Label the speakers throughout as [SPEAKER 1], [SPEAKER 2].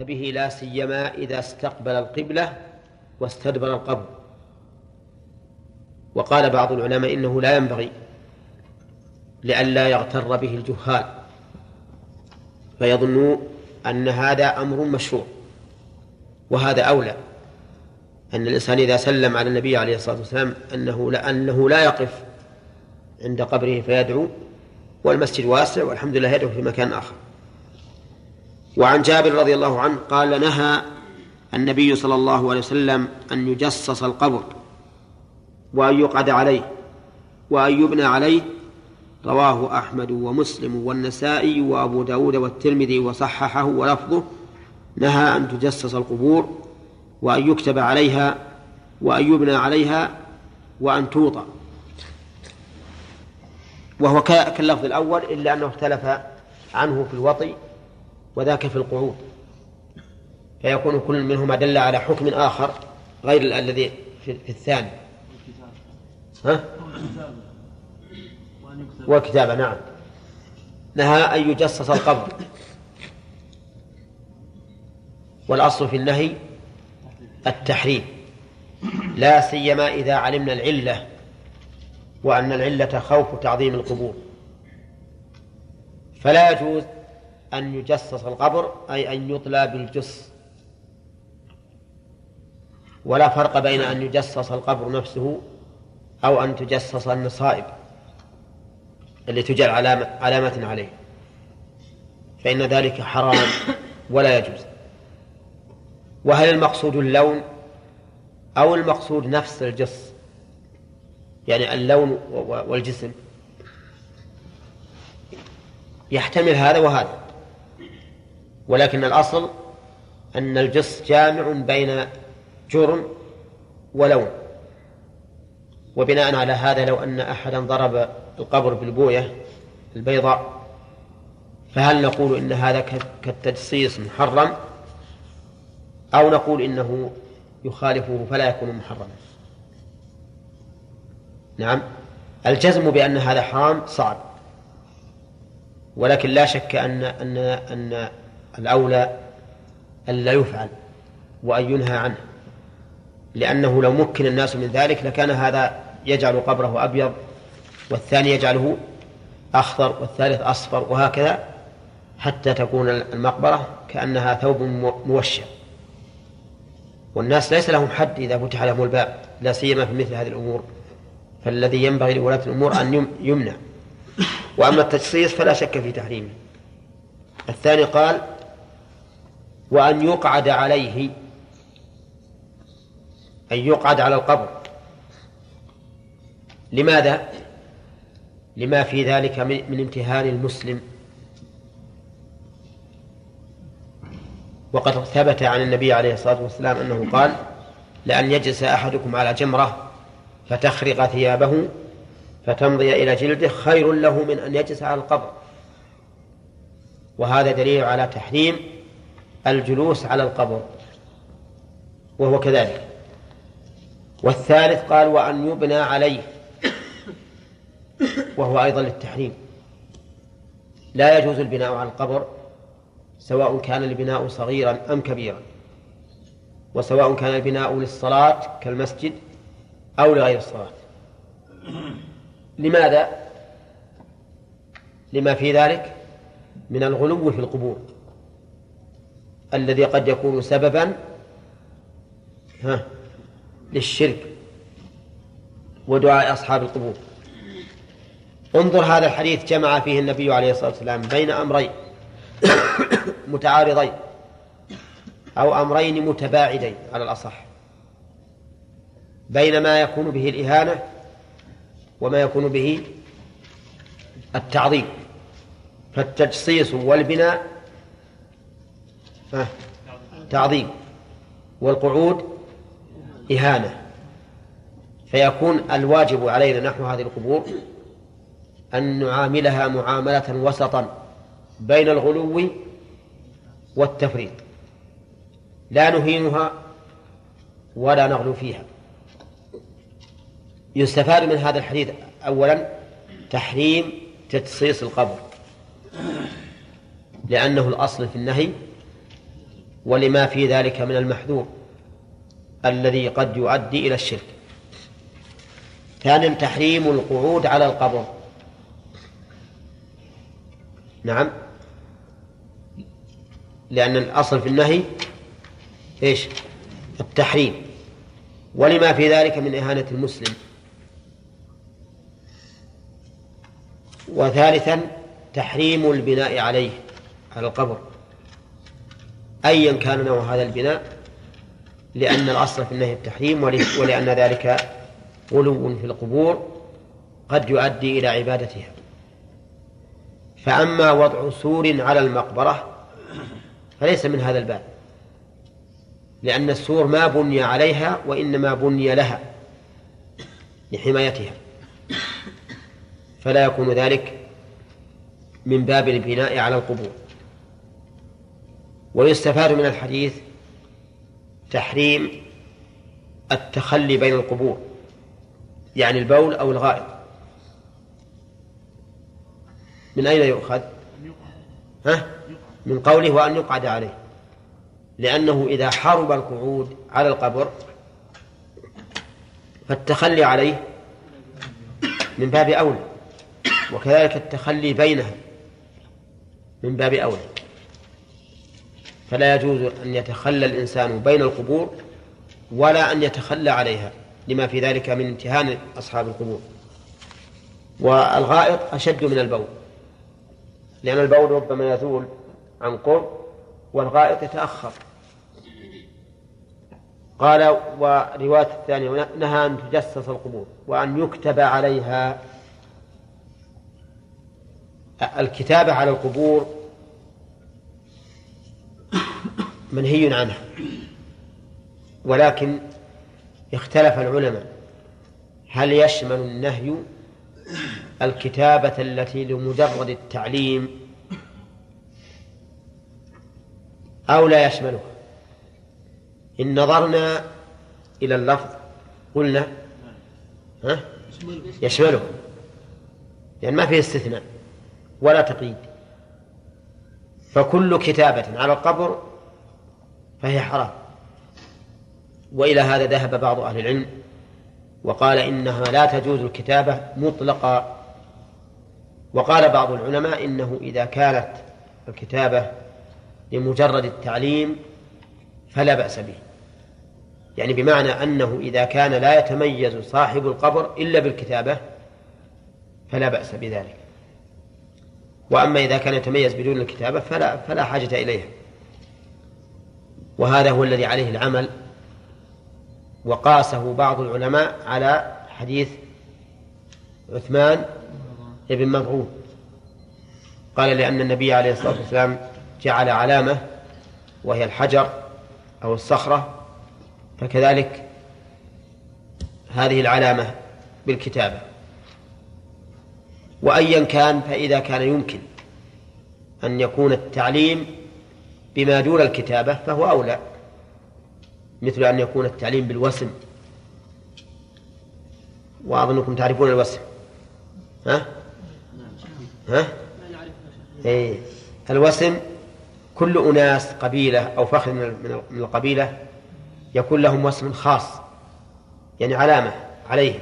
[SPEAKER 1] به لا سيما إذا استقبل القبلة واستدبر القبر. وقال بعض العلماء إنه لا ينبغي لئلا يغتر به الجهال فيظنوا أن هذا أمر مشروع وهذا أولى. أن الإنسان إذا سلم على النبي عليه الصلاة والسلام أنه لا أنه لا يقف عند قبره فيدعو والمسجد واسع والحمد لله يدعو في مكان آخر. وعن جابر رضي الله عنه قال نهى النبي صلى الله عليه وسلم أن يجصص القبر وأن يقعد عليه وأن يبنى عليه. رواه أحمد ومسلم والنسائي وأبو داود والترمذي وصححه ولفظه نهى أن تجسس القبور وأن يكتب عليها وأن يبنى عليها وأن توطى وهو كاللفظ الأول إلا أنه اختلف عنه في الوطي وذاك في القعود. فيكون كل منهما دل على حكم آخر غير الذي في الثاني. ها؟ والكتابة نعم. نهى أن يجصص القبر. والأصل في النهي التحريم. لا سيما إذا علمنا العلة وأن العلة خوف تعظيم القبور. فلا يجوز أن يجصص القبر أي أن يطلى بالجص ولا فرق بين أن يجصص القبر نفسه أو أن تجصص النصائب اللي تجعل علامة, علامة عليه. فإن ذلك حرام ولا يجوز. وهل المقصود اللون أو المقصود نفس الجص يعني اللون والجسم. يحتمل هذا وهذا. ولكن الأصل أن الجص جامع بين جرم ولون. وبناء على هذا لو أن أحدا ضرب القبر بالبوية البيضاء فهل نقول إن هذا كالتجصيص محرم؟ أو نقول إنه يخالفه فلا يكون محرما؟ نعم. الجزم بأن هذا حرام صعب. ولكن لا شك أن أن أن الأولى ألا يفعل وأن ينهى عنه لأنه لو مكن الناس من ذلك لكان هذا يجعل قبره أبيض والثاني يجعله أخضر والثالث أصفر وهكذا حتى تكون المقبرة كأنها ثوب موشى. والناس ليس لهم حد إذا فتح لهم الباب لا سيما في مثل هذه الأمور. فالذي ينبغي لولاة الأمور أن يمنع. وأما التجصيص فلا شك في تحريمه. الثاني قال وأن يقعد عليه أن يقعد على القبر. لماذا؟ لما في ذلك من امتهان المسلم. وقد ثبت عن النبي عليه الصلاة والسلام أنه قال لأن يجلس أحدكم على جمرة فتخرق ثيابه فتمضي إلى جلده خير له من أن يجلس على القبر. وهذا دليل على تحريم الجلوس على القبر وهو كذلك. والثالث قال وأن يبنى عليه وهو أيضا للتحريم. لا يجوز البناء على القبر سواء كان البناء صغيرا أم كبيرا وسواء كان البناء للصلاة كالمسجد أو لغير الصلاة. لماذا؟ لما في ذلك؟ من الغلو في القبور. الذي قد يكون سببا ها للشرك ودعاء أصحاب القبور. انظر هذا الحديث جمع فيه النبي عليه الصلاة والسلام بين أمرين متعارضين أو أمرين متباعدين على الأصح. بين ما يكون به الإهانة وما يكون به التعظيم فالتجصيص والبناء تعظيم. والقعود إهانة. فيكون الواجب علينا نحو هذه القبور أن نعاملها معاملة وسطا بين الغلو والتفريط. لا نهينها ولا نغلو فيها. يستفاد من هذا الحديث أولا تحريم تجصيص القبر. لأنه الأصل في النهي ولما في ذلك من المحذور الذي قد يؤدي إلى الشرك. ثانيا تحريم القعود على القبر. نعم. لأن الأصل في النهي إيش؟ التحريم. ولما في ذلك من إهانة المسلم. وثالثا تحريم البناء عليه على القبر. أيا كان نوع هذا البناء لأن الأصل في النهي التحريم ولأن ذلك غلو في القبور قد يؤدي إلى عبادتها. فأما وضع سور على المقبرة فليس من هذا الباب لأن السور ما بني عليها وإنما بني لها لحمايتها. فلا يكون ذلك من باب البناء على القبور. ويستفاد من الحديث تحريم التخلي بين القبور يعني البول أو الغائط. من أين يؤخذ؟ ها؟ من قوله وأن يقعد عليه. لأنه إذا حرب القعود على القبر فالتخلي عليه من باب أولى وكذلك التخلي بينها من باب أولى. فلا يجوز أن يتخلى الإنسان بين القبور ولا أن يتخلى عليها لما في ذلك من امتهان أصحاب القبور. والغائط أشد من البول لأن البول ربما يزول عن قرب والغائط يتأخر. قال ورواية الثانية نهى أن تجسس القبور وأن يكتب عليها الكتابة على القبور منهي عنها. ولكن اختلف العلماء. هل يشمل النهي الكتابة التي لمجرد التعليم أو لا يشملها؟ إن نظرنا إلى اللفظ قلنا ها؟ يشمله. لأن ما فيه استثناء ولا تقييد. فكل كتابة على القبر فهي حرام. وإلى هذا ذهب بعض أهل العلم وقال إنها لا تجوز الكتابة مطلقا وقال بعض العلماء إنه إذا كانت الكتابة لمجرد التعليم فلا بأس به. يعني بمعنى أنه إذا كان لا يتميز صاحب القبر إلا بالكتابة فلا بأس بذلك. وأما إذا كان يتميز بدون الكتابة فلا فلا حاجة إليها. وهذا هو الذي عليه العمل وقاسه بعض العلماء على حديث عثمان بن مظعون قال لأن النبي عليه الصلاة والسلام جعل علامة وهي الحجر أو الصخرة فكذلك هذه العلامة بالكتابة. وأيا كان فإذا كان يمكن أن يكون التعليم بما دون الكتابة فهو أولى مثل أن يكون التعليم بالوسم وأظنكم تعرفون الوسم ها؟ ها؟ إيه. الوسم كل أناس قبيلة أو فخر من القبيلة يكون لهم وسم خاص يعني علامة عليه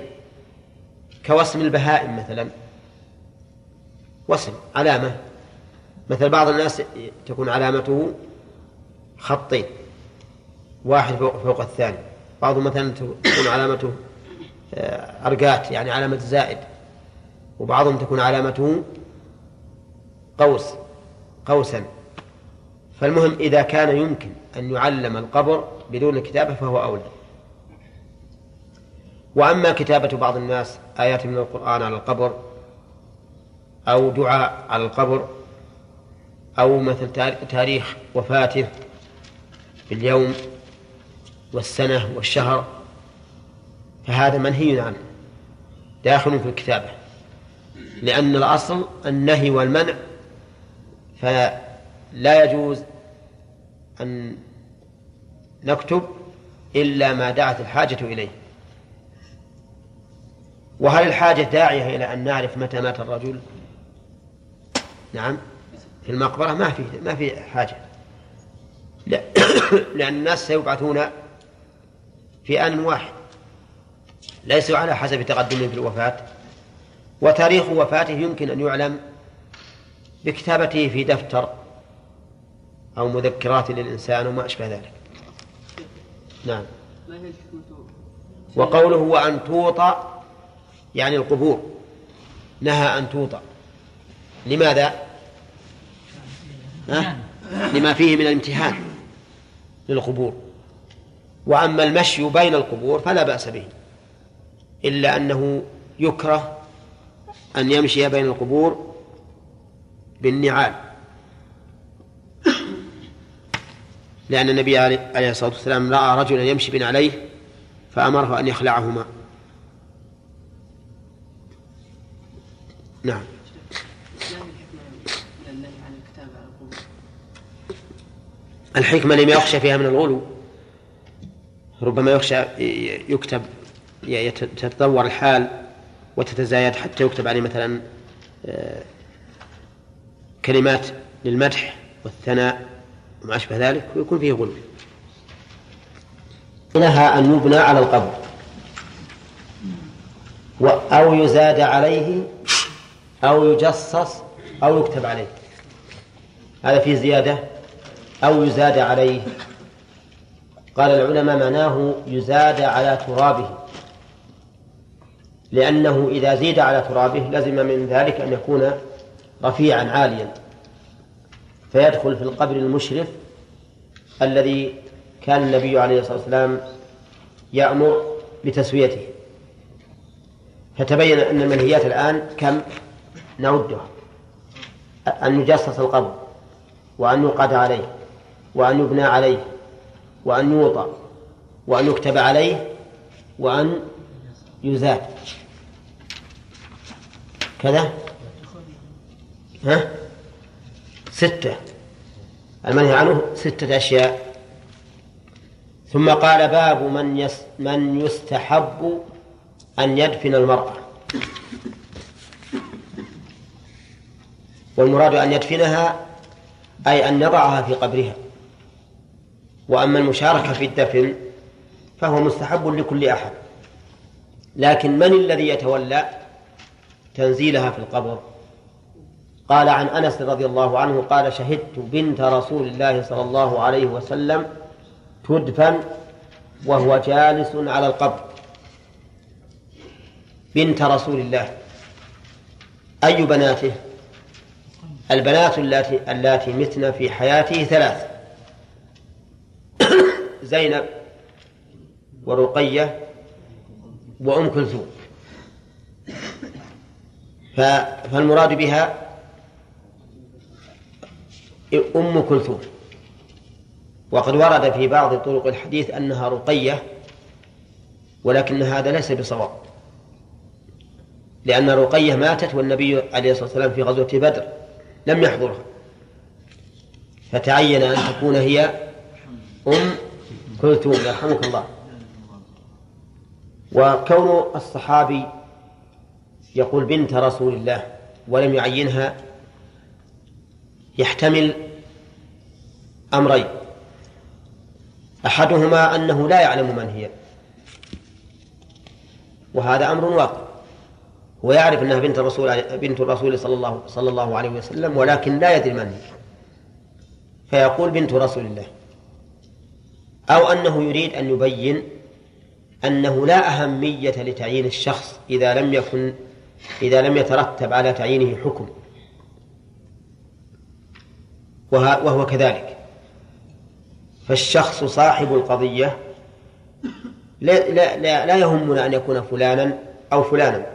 [SPEAKER 1] كوسم البهائم مثلا. وسم علامة. مثل بعض الناس تكون علامته خطين واحد فوق, فوق الثاني. بعضهم مثلا تكون علامته آه، أرقات يعني علامة زائد. وبعضهم تكون علامته قوس قوسا. فالمهم إذا كان يمكن أن يعلم القبر بدون الكتابة فهو أولى. وأما كتابة بعض الناس آيات من القرآن على القبر أو دعاء على القبر أو مثل تاريخ وفاته باليوم والسنة والشهر فهذا منهي عنه داخل في الكتابة لأن الأصل النهي والمنع فلا يجوز أن نكتب إلا ما دعت الحاجة إليه وهل الحاجة داعية إلى أن نعرف متى مات الرجل؟ نعم في المقبرة ما في ما في حاجة. لا لأن الناس سيبعثون في آن واحد. ليسوا على حسب تقدمهم في الوفاة. وتاريخ وفاته يمكن أن يعلم بكتابته في دفتر أو مذكرات للإنسان وما أشبه ذلك. نعم. وقوله وأن توطى يعني القبور. نهى أن توطى لماذا؟ لما فيه من الامتحان للقبور. وأما المشي بين القبور فلا بأس به إلا أنه يكره أن يمشي بين القبور بالنعال. لأن النبي عليه الصلاة والسلام رأى رجلا يمشي بنعليه فأمره أن يخلعهما. نعم. الحكمة لما يخشى فيها من الغلو. ربما يخشى يكتب يتطور الحال وتتزايد حتى يكتب عليه مثلا آه، كلمات للمدح والثناء وما أشبه ذلك ويكون فيه غلو. نهى أن يبنى على القبر. أو يزاد عليه أو يجصص أو يكتب عليه. هذا فيه زيادة أو يزاد عليه. قال العلماء معناه يزاد على ترابه. لأنه إذا زيد على ترابه لزم من ذلك أن يكون رفيعا عاليا. فيدخل في القبر المشرف الذي كان النبي عليه الصلاة والسلام يأمر بتسويته. فتبين أن المنهيات الآن كم؟ نعدها. أن يجسس القبر وأن يقعد عليه. وأن يبنى عليه وأن يوطى وأن يكتب عليه وأن يزاد. كذا؟ ها؟ ستة. المنهي عنه ستة أشياء. ثم قال باب من يس من يستحب أن يدفن المرأة. والمراد أن يدفنها أي أن يضعها في قبرها. وأما المشاركة في الدفن فهو مستحب لكل أحد. لكن من الذي يتولى تنزيلها في القبر؟ قال عن أنس رضي الله عنه قال شهدت بنت رسول الله صلى الله عليه وسلم تدفن وهو جالس على القبر. بنت رسول الله. أي بناته؟ البنات اللاتي اللاتي متن في حياته ثلاث. زينب ورقية وأم كلثوم. فالمراد بها أم كلثوم. وقد ورد في بعض طرق الحديث أنها رقية ولكن هذا ليس بصواب. لأن رقية ماتت والنبي عليه الصلاة والسلام في غزوة بدر لم يحضرها. فتعين أن تكون هي أم كلثوم يرحمك الله. وكون الصحابي يقول بنت رسول الله ولم يعينها يحتمل أمرين. أحدهما أنه لا يعلم من هي. وهذا أمر واقع. هو يعرف أنها بنت الرسول بنت الرسول صلى الله صلى الله عليه وسلم ولكن لا يدري من هي. فيقول بنت رسول الله. أو أنه يريد أن يبين أنه لا أهمية لتعيين الشخص إذا لم يكن إذا لم يترتب على تعيينه حكم. وهو كذلك. فالشخص صاحب القضية لا, لا, لا, لا يهمنا أن يكون فلانا أو فلانا.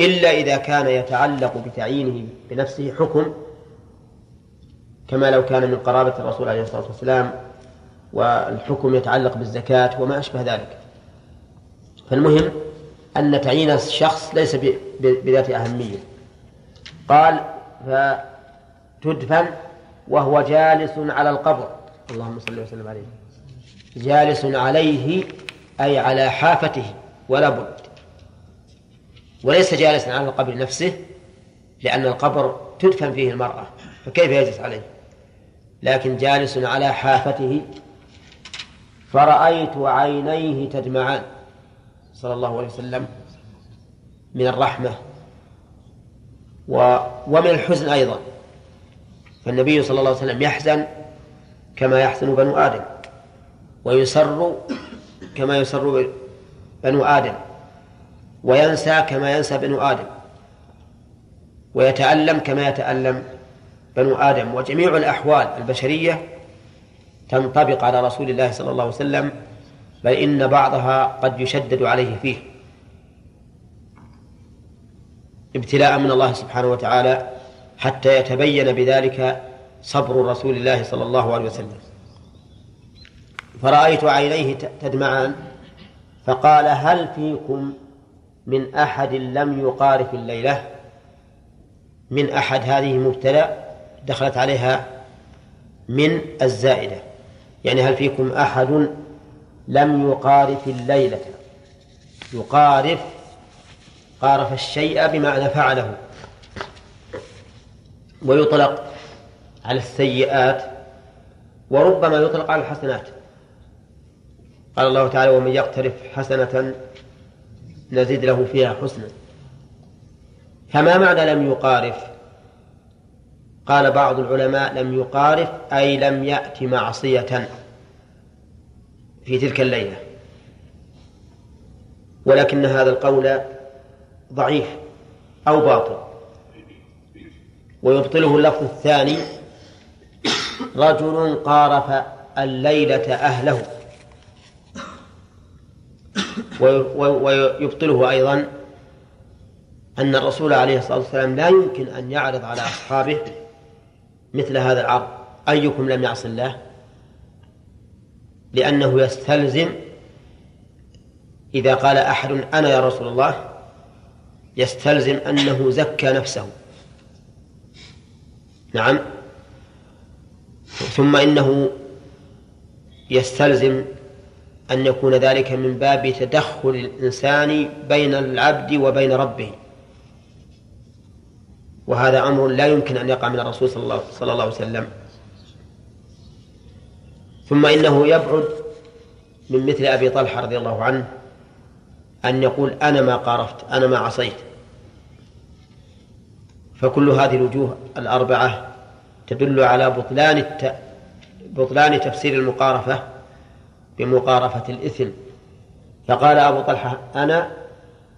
[SPEAKER 1] إلا إذا كان يتعلق بتعيينه بنفسه حكم كما لو كان من قرابة الرسول عليه الصلاة والسلام والحكم يتعلق بالزكاة وما أشبه ذلك. فالمهم أن تعيين الشخص ليس بذات أهمية. قال فتدفن وهو جالس على القبر. اللهم صل وسلم عليه. جالس عليه أي على حافته ولا بد. وليس جالسا على القبر نفسه لأن القبر تدفن فيه المرأة فكيف يجلس عليه؟ لكن جالس على حافته فرأيت عينيه تدمعان. صلى الله عليه وسلم من الرحمة و ومن الحزن أيضا. فالنبي صلى الله عليه وسلم يحزن كما يحزن بنو آدم ويسر كما يسر بنو آدم وينسى كما ينسى بنو آدم ويتألم كما يتألم بنو آدم وجميع الأحوال البشرية تنطبق على رسول الله صلى الله عليه وسلم بل إن بعضها قد يشدد عليه فيه. ابتلاء من الله سبحانه وتعالى حتى يتبين بذلك صبر رسول الله صلى الله عليه وسلم. فرأيت عينيه تدمعان فقال هل فيكم من أحد لم يقارف الليلة؟ من أحد هذه مبتلى دخلت عليها من الزائدة. يعني هل فيكم أحد لم يقارف الليلة؟ يقارف قارف الشيء بمعنى فعله ويطلق على السيئات وربما يطلق على الحسنات. قال الله تعالى ومن يقترف حسنة نزيد له فيها حسنا. فما معنى لم يقارف؟ قال بعض العلماء لم يقارف أي لم يأت معصية في تلك الليلة. ولكن هذا القول ضعيف أو باطل. ويبطله اللفظ الثاني رجل قارف الليلة أهله. ويبطله أيضا أن الرسول عليه الصلاة والسلام لا يمكن أن يعرض على أصحابه مثل هذا العرض. أيكم لم يعص الله؟ لأنه يستلزم إذا قال أحد أنا يا رسول الله يستلزم أنه زكى نفسه. نعم. ثم إنه يستلزم أن يكون ذلك من باب تدخل الإنسان بين العبد وبين ربه. وهذا أمر لا يمكن أن يقع من الرسول صلى الله, صلى الله عليه وسلم. ثم إنه يبعد من مثل أبي طلحة رضي الله عنه أن يقول أنا ما قارفت أنا ما عصيت. فكل هذه الوجوه الأربعة تدل على بطلان الت... بطلان تفسير المقارفة بمقارفة الإثم. فقال أبو طلحة أنا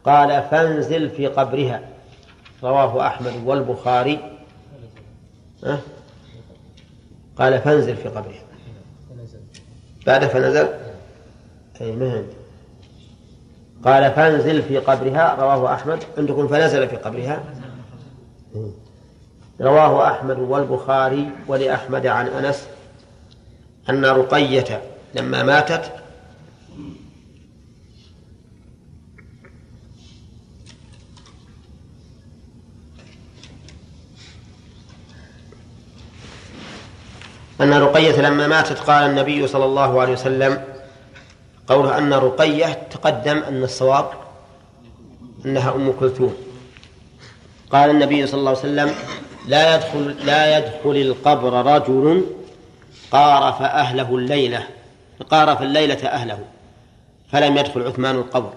[SPEAKER 1] قال فانزل في قبرها. رواه أحمد والبخاري. أه؟ قال فانزل في قبرها بعد فنزل؟ أي عندي قال فانزل في قبرها رواه أحمد. عندكم فنزل في قبرها؟ رواه أحمد والبخاري ولأحمد عن أنس أن رقية لما ماتت أن رقية لما ماتت قال النبي صلى الله عليه وسلم قوله أن رقية تقدم أن الصواب أنها أم كلثوم. قال النبي صلى الله عليه وسلم لا يدخل لا يدخل القبر رجل قارف أهله الليلة قارف الليلة أهله فلم يدخل عثمان القبر.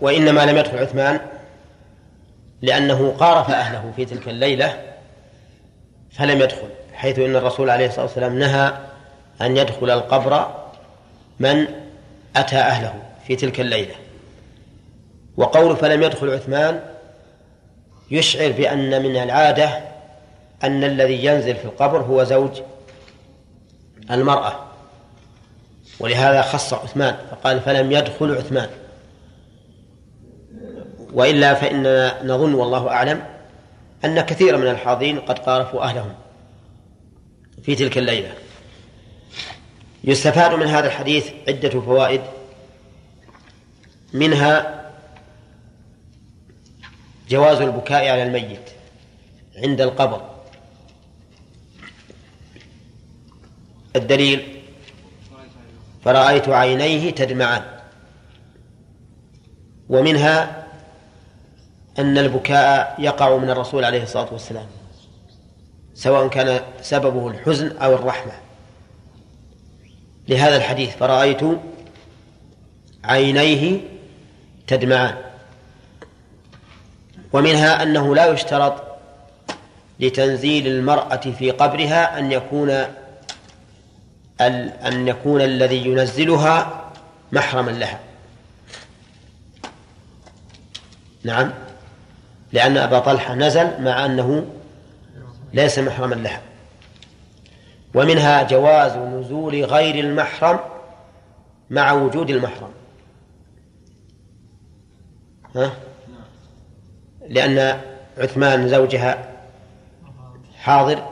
[SPEAKER 1] وإنما لم يدخل عثمان لأنه قارف أهله في تلك الليلة فلم يدخل حيث إن الرسول عليه الصلاة والسلام نهى أن يدخل القبر من أتى أهله في تلك الليلة. وقول فلم يدخل عثمان يشعر بأن من العادة أن الذي ينزل في القبر هو زوج المرأة ولهذا خص عثمان فقال فلم يدخل عثمان. وإلا فإننا نظن والله أعلم أن كثيرا من الحاضرين قد قارفوا أهلهم في تلك الليلة. يستفاد من هذا الحديث عدة فوائد منها جواز البكاء على الميت عند القبر. الدليل فرأيت عينيه تدمعان. ومنها أن البكاء يقع من الرسول عليه الصلاة والسلام سواء كان سببه الحزن أو الرحمة. لهذا الحديث فرأيت عينيه تدمعان. ومنها أنه لا يشترط لتنزيل المرأة في قبرها أن يكون أن يكون الذي ينزلها محرما لها. نعم. لأن أبا طلحة نزل مع أنه ليس محرما لها ومنها جواز نزول غير المحرم مع وجود المحرم. ها؟ لأن عثمان زوجها حاضر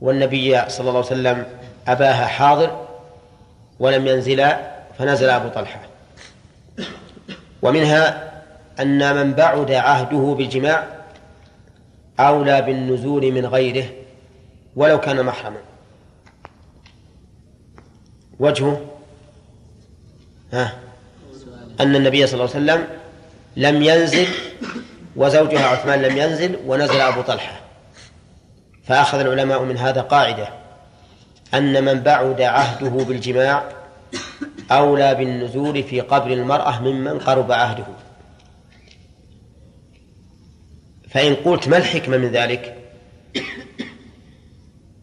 [SPEAKER 1] والنبي صلى الله عليه وسلم أباها حاضر ولم ينزلا فنزل أبو طلحة. ومنها أن من بعد عهده بالجماع أولى بالنزول من غيره ولو كان محرما. وجهه ها أن النبي صلى الله عليه وسلم لم ينزل وزوجها عثمان لم ينزل ونزل أبو طلحة. فأخذ العلماء من هذا قاعدة أن من بعد عهده بالجماع أولى بالنزول في قبر المرأة ممن قرب عهده. فإن قلت ما الحكمة من ذلك؟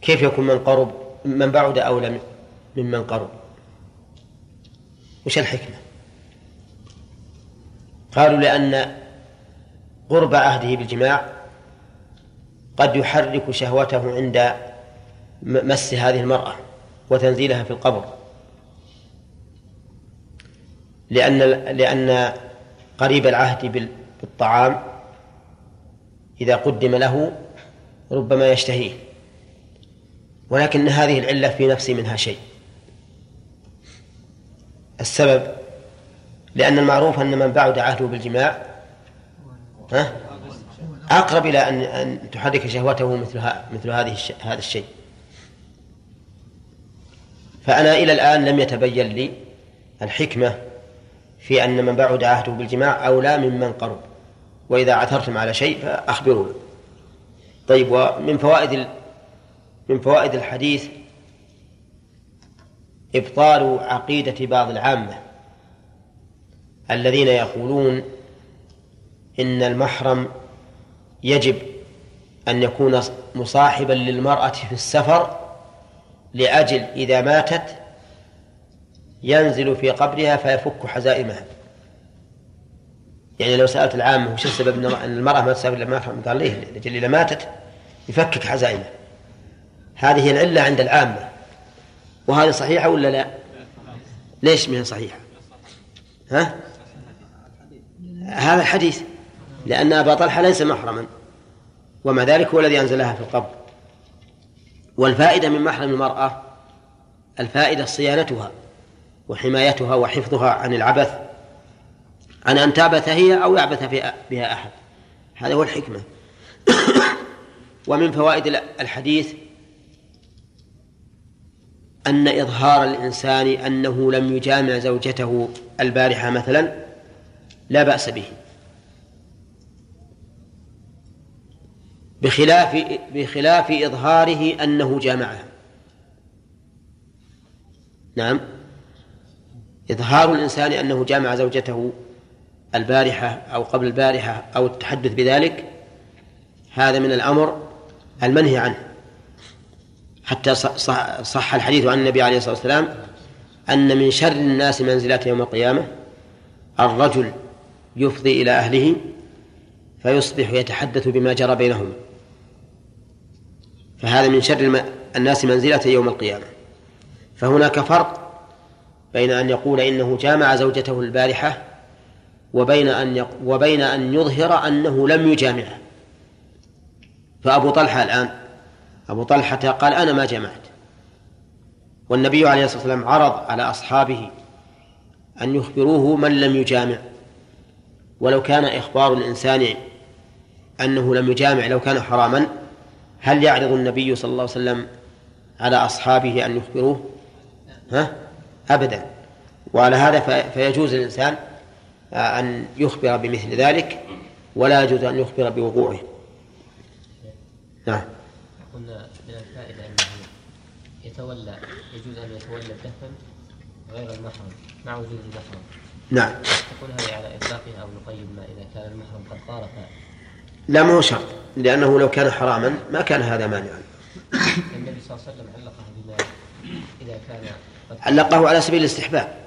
[SPEAKER 1] كيف يكون من قرب؟ من بعد أولى ممن قرب؟ وش الحكمة؟ قالوا لأن قرب عهده بالجماع قد يحرك شهوته عند مس هذه المرأة وتنزيلها في القبر. لأن لأن قريب العهد بالطعام إذا قدم له ربما يشتهيه. ولكن هذه العلة في نفسي منها شيء. السبب لأن المعروف أن من بعد عهده بالجماع ها؟ أقرب إلى أن أن تحرك شهوته مثل مثل هذه هذا الشيء. فأنا إلى الآن لم يتبين لي الحكمة في أن من بعد عهده بالجماع أولى ممن قرب. وإذا عثرتم على شيء فأخبروني طيب ومن فوائد من فوائد الحديث إبطال عقيدة بعض العامة الذين يقولون إن المحرم يجب أن يكون مصاحبا للمرأة في السفر لأجل إذا ماتت ينزل في قبرها فيفك حزائمها. يعني لو سألت العامة وش السبب أن المرأة ما تسافر إلا محرم قال ليه؟ لأجل إذا ماتت يفكك حزائمها هذه العلة عند العامة. وهذه صحيحة ولا لا؟ ليش من صحيحة؟ ها؟ هذا الحديث. لأن أبا طلحة ليس محرما ومع ذلك هو الذي أنزلها في القبر. والفائدة من محرم المرأة الفائدة صيانتها وحمايتها وحفظها عن العبث عن أن تعبث هي أو يعبث بها أحد. هذا هو الحكمة. ومن فوائد الحديث أن إظهار الإنسان أنه لم يجامع زوجته البارحة مثلا لا بأس به. بخلاف بخلاف إظهاره أنه جامعها. نعم. إظهار الإنسان أنه جامع زوجته البارحة أو قبل البارحة أو التحدث بذلك هذا من الأمر المنهي عنه. حتى صح, الحديث عن النبي عليه الصلاة والسلام أن من شر الناس منزلة يوم القيامة الرجل يفضي إلى أهله فيصبح يتحدث بما جرى بينهم. فهذا من شر الناس منزلة يوم القيامة. فهناك فرق بين أن يقول إنه جامع زوجته البارحة وبين أن وبين أن يظهر أنه لم يجامعها فأبو طلحة الآن أبو طلحة قال أنا ما جمعت. والنبي عليه الصلاة والسلام عرض على أصحابه أن يخبروه من لم يجامع. ولو كان إخبار الإنسان أنه لم يجامع لو كان حراما هل يعرض النبي صلى الله عليه وسلم على أصحابه أن يخبروه؟ ها؟ أبدا. وعلى هذا فيجوز الإنسان أن يخبر بمثل ذلك ولا يجوز أن يخبر بوقوعه. نعم.
[SPEAKER 2] قلنا من الفائدة أنه يتولى يجوز أن يتولى الدفن غير المحرم مع وجود المحرم.
[SPEAKER 1] نعم.
[SPEAKER 2] تكون هذه على إطلاقها أو نقيد ما إذا كان المحرم قد طارق؟
[SPEAKER 1] لا ما هو شرط لأنه لو كان حراما ما كان هذا مانعا.
[SPEAKER 2] النبي صلى الله عليه وسلم علقه بما إذا كان قد
[SPEAKER 1] علقه على سبيل الاستحباب.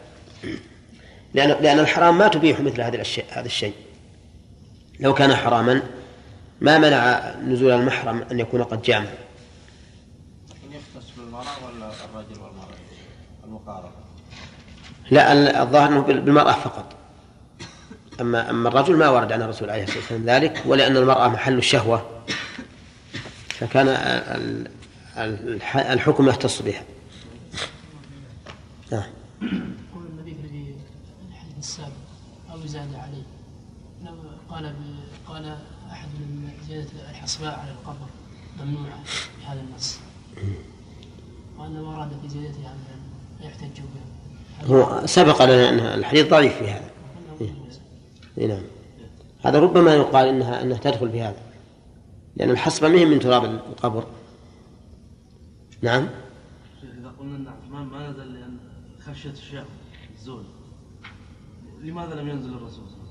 [SPEAKER 1] لأن لأن الحرام ما تبيح مثل هذا الشيء هذا الشيء. لو كان حراما ما منع نزول المحرم أن يكون قد جامع
[SPEAKER 3] يختص بالمرأة ولا الرجل والمرأة؟ المقاربة
[SPEAKER 1] لا الظاهر أنه بالمرأة فقط. أما أما الرجل ما ورد عن الرسول عليه الصلاة والسلام ذلك ولأن المرأة محل الشهوة. فكان ال- ال- الحكم يختص بها. نعم
[SPEAKER 4] يقول النبي في الحديث السابق أو زاد عليه. لو قال قال أحد من زيادة الحصباء على القبر ممنوعة بهذا النص. وأنه أراد في زيادتها أمرا لا يحتج به.
[SPEAKER 1] هو سبق لنا أن الحديث ضعيف في هذا. إي نعم. هذا ربما يقال انها إنها تدخل في هذا. لأن الحصبة مهم من تراب القبر. نعم.
[SPEAKER 5] إذا قلنا أن عثمان ما نزل لأن خشية الشهوة الزول لماذا لم ينزل الرسول صلى الله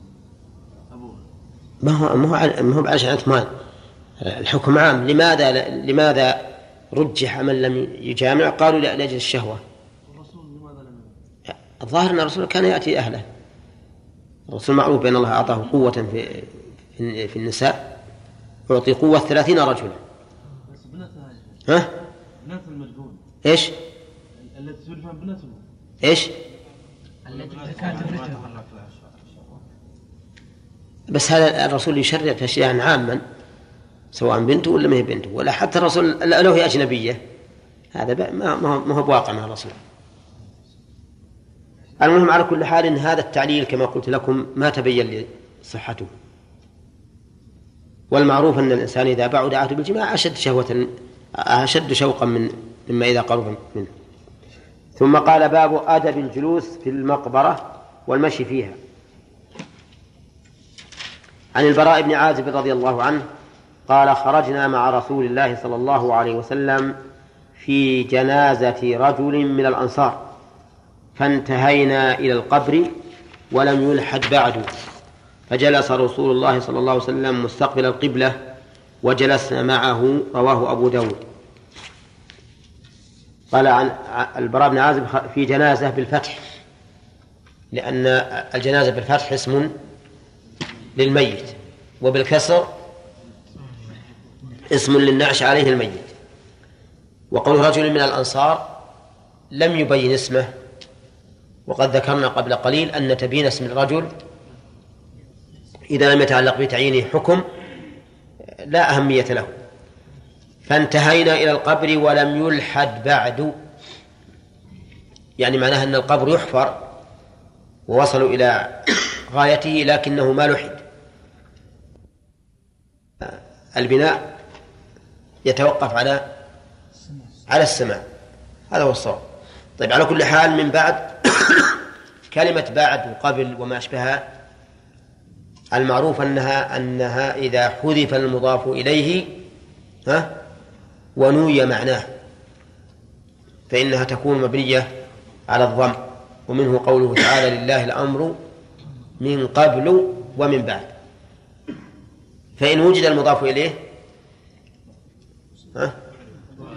[SPEAKER 5] عليه وسلم؟ أبوه.
[SPEAKER 1] ما هو ما هو ما هو عشان عثمان الحكم عام. لماذا لماذا رجح من لم يجامع؟ قالوا لا- لأجل الشهوة.
[SPEAKER 5] الرسول لماذا لم ينزل؟
[SPEAKER 1] الظاهر أن الرسول كان يأتي أهله. الرسول معروف بأن الله أعطاه قوة في في النساء. يعطي قوة ثلاثين رجلا.
[SPEAKER 5] بس.
[SPEAKER 1] ها؟
[SPEAKER 5] ابنة المجنون
[SPEAKER 1] إيش؟
[SPEAKER 5] التي تدفن ابنته
[SPEAKER 1] إيش؟
[SPEAKER 4] التي كانت تفرده
[SPEAKER 3] تحرك لها الشهوة.
[SPEAKER 1] بس هذا الرسول يشرع تشريعا عاما؟ سواء بنته ولا ما هي بنته؟ ولا حتى الرسول لو هي أجنبية. هذا ما هو- بواقع مع الرسول. المهم على كل حال إن هذا التعليل كما قلت لكم ما تبين لي صحته والمعروف أن الإنسان إذا بعد عهده بالجماع أشد شهوة أشد شوقا من مما إذا قرب منه. ثم قال باب أدب الجلوس في المقبرة والمشي فيها. عن البراء بن عازب رضي الله عنه قال خرجنا مع رسول الله صلى الله عليه وسلم في جنازة رجل من الأنصار فانتهينا إلى القبر ولم يلحد بعد فجلس رسول الله صلى الله عليه وسلم مستقبل القبلة وجلسنا معه رواه أبو داود. قال عن البراء بن عازب في جنازة بالفتح لأن الجنازة بالفتح اسم للميت وبالكسر اسم للنعش عليه الميت. وقول رجل من الأنصار لم يبين اسمه وقد ذكرنا قبل قليل أن تبيين اسم الرجل إذا لم يتعلق بتعيينه حكم لا أهمية له. فانتهينا إلى القبر ولم يلحد بعد. يعني معناها أن القبر يحفر ووصلوا إلى غايته لكنه ما لحد. البناء يتوقف على على السماع هذا هو الصواب. طيب على كل حال من بعد كلمة بعد وقبل وما أشبهها المعروف أنها أنها إذا حذف المضاف إليه ها ونوي معناه فإنها تكون مبنية على الضم ومنه قوله تعالى لله الأمر من قبل ومن بعد. فإن وجد المضاف إليه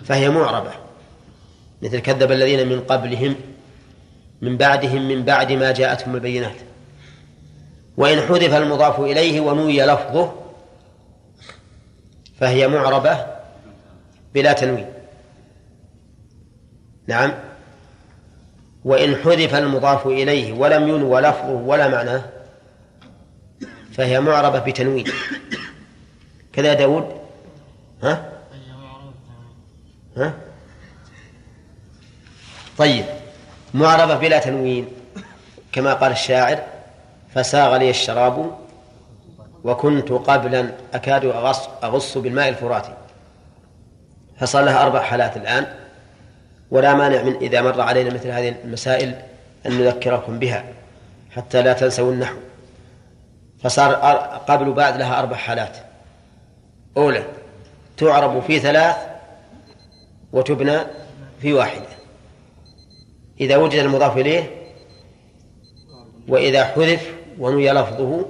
[SPEAKER 1] فهي معربة. مثل كذب الذين من قبلهم من بعدهم من بعد ما جاءتهم البينات. وإن حذف المضاف إليه ونوي لفظه فهي معربة بلا تنوين. نعم. وإن حذف المضاف إليه ولم ينوى لفظه ولا معناه فهي معربة بتنوين. كذا داود؟ ها؟ ها؟ طيب معربة بلا تنوين كما قال الشاعر فساغ لي الشراب وكنت قبلا أكاد أغص, أغص بالماء الفراتي فصار لها أربع حالات الآن ولا مانع من إذا مر علينا مثل هذه المسائل أن نذكركم بها حتى لا تنسوا النحو. فصار قبل بعد لها أربع حالات. أولى تعرب في ثلاث وتبنى في واحدة إذا وجد المضاف إليه وإذا حذف ونوي لفظه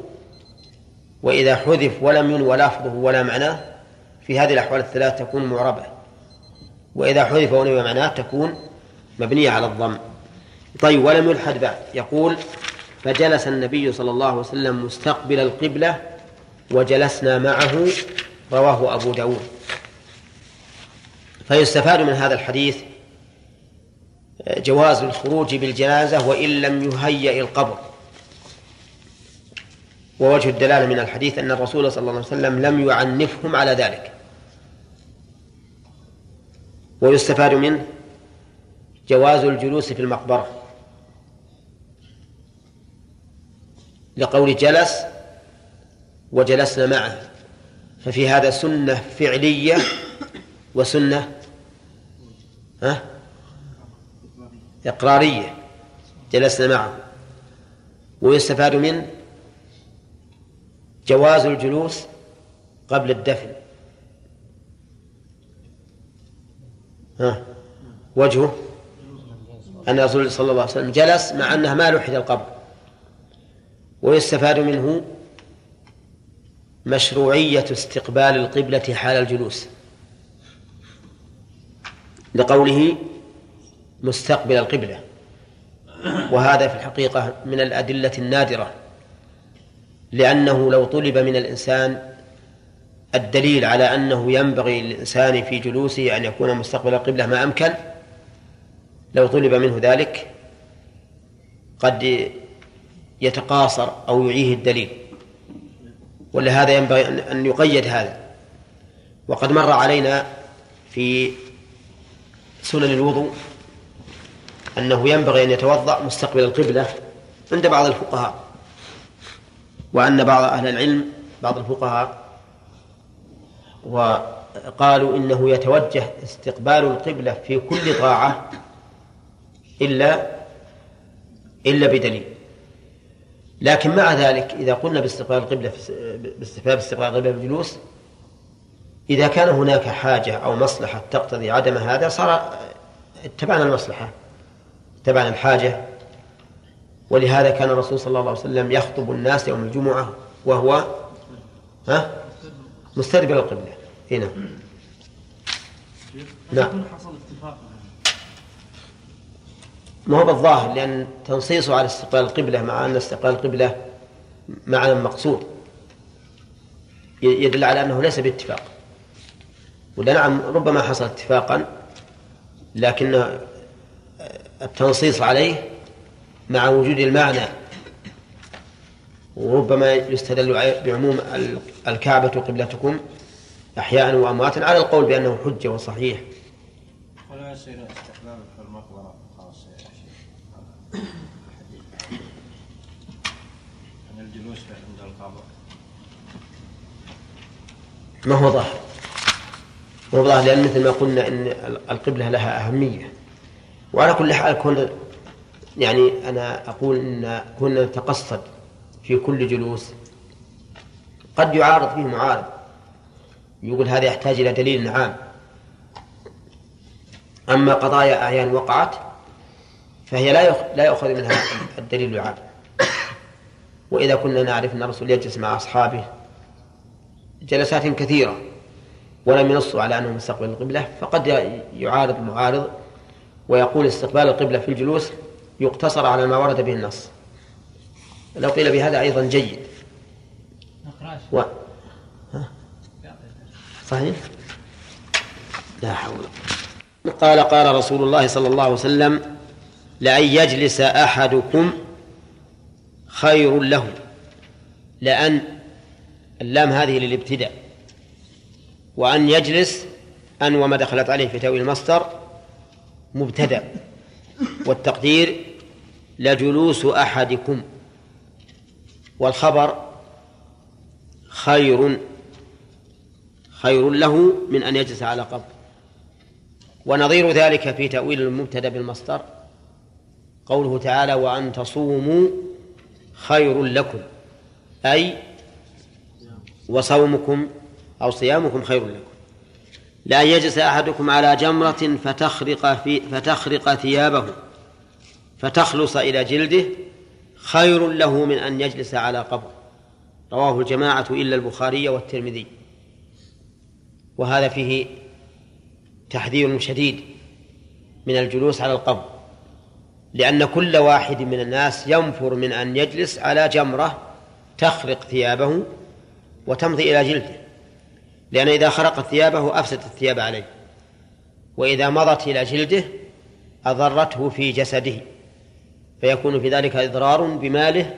[SPEAKER 1] وإذا حذف ولم ينوى لفظه ولا معناه في هذه الأحوال الثلاث تكون معربة. وإذا حذف ونوي معناه تكون مبنية على الضم. طيب ولم يلحد بعد. يقول فجلس النبي صلى الله عليه وسلم مستقبل القبلة وجلسنا معه رواه أبو داود. فيستفاد من هذا الحديث جواز الخروج بالجنازة وإن لم يهيأ القبر. ووجه الدلالة من الحديث أن الرسول صلى الله عليه وسلم لم يعنفهم على ذلك. ويستفاد منه جواز الجلوس في المقبرة. لقول جلس وجلسنا معه. ففي هذا سنة فعلية وسنة ها؟ إقرارية جلسنا معه. ويستفاد منه جواز الجلوس قبل الدفن. ها؟ وجهه أن الرسول صلى الله عليه وسلم جلس مع أنها ما لحد القبر. ويستفاد منه مشروعية استقبال القبلة حال الجلوس. لقوله مستقبل القبلة. وهذا في الحقيقة من الأدلة النادرة. لأنه لو طلب من الإنسان الدليل على أنه ينبغي للإنسان في جلوسه أن يكون مستقبل القبلة ما أمكن لو طلب منه ذلك قد يتقاصر أو يعيه الدليل. ولهذا ينبغي أن يقيد هذا. وقد مر علينا في سنن الوضوء أنه ينبغي أن يتوضأ مستقبل القبلة عند بعض الفقهاء وأن بعض أهل العلم بعض الفقهاء وقالوا إنه يتوجه استقبال القبلة في كل طاعة إلا إلا بدليل. لكن مع ذلك إذا قلنا باستقبال القبلة باستقبال استقبال القبلة في الجلوس إذا كان هناك حاجة أو مصلحة تقتضي عدم هذا صار اتبعنا المصلحة اتبعنا الحاجة. ولهذا كان الرسول صلى الله عليه وسلم يخطب الناس يوم الجمعة وهو ها؟ مستقبل القبلة هنا نعم.
[SPEAKER 5] حصل اتفاق
[SPEAKER 1] ما هو بالظاهر لأن تنصيصه على استقبال القبلة مع أن استقبال القبلة معنى مقصود. يدل على أنه ليس باتفاق. ولا نعم ربما حصل اتفاقا لكن التنصيص عليه مع وجود المعنى. وربما يستدل بعموم الكعبة قبلتكم أحياء وأمواتا على القول بأنه حجة وصحيح
[SPEAKER 3] ولا يصير استحباب في المقبرة خاص يا شيخ عن الجلوس عند القبر
[SPEAKER 1] ما هو ظاهر؟ ما هو ظاهر لأن مثل ما قلنا أن القبلة لها أهمية. وعلى كل حال كون يعني أنا أقول إن كنا نتقصد في كل جلوس قد يعارض فيه معارض. يقول هذا يحتاج إلى دليل عام. أما قضايا أعيان وقعت فهي لا لا يؤخذ منها الدليل العام. وإذا كنا نعرف أن الرسول يجلس مع أصحابه جلسات كثيرة ولم ينصوا على أنه مستقبل القبلة فقد يعارض معارض ويقول استقبال القبلة في الجلوس يقتصر على ما ورد به النص. لو قيل بهذا أيضا جيد. و... ها؟ صحيح؟ لا حول. قال قال رسول الله صلى الله عليه وسلم لأن يجلس أحدكم خير له لأن اللام هذه للابتداء. وأن يجلس أن وما دخلت عليه في تأويل المصدر مبتدأ. والتقدير لجلوس أحدكم. والخبر خير خير له من أن يجلس على قبر. ونظير ذلك في تأويل المبتدأ بالمصدر. قوله تعالى وأن تصوموا خير لكم. أي وصومكم أو صيامكم خير لكم. لأن يجلس أحدكم على جمرة فتخرق في فتخرق ثيابه فتخلص إلى جلده خير له من أن يجلس على قبر رواه الجماعة إلا البخاري والترمذي. وهذا فيه تحذير شديد من الجلوس على القبر لأن كل واحد من الناس ينفر من أن يجلس على جمرة تخرق ثيابه وتمضي إلى جلده لأن إذا خرقت ثيابه أفسدت الثياب عليه. وإذا مضت إلى جلده أضرته في جسده. فيكون في ذلك إضرار بماله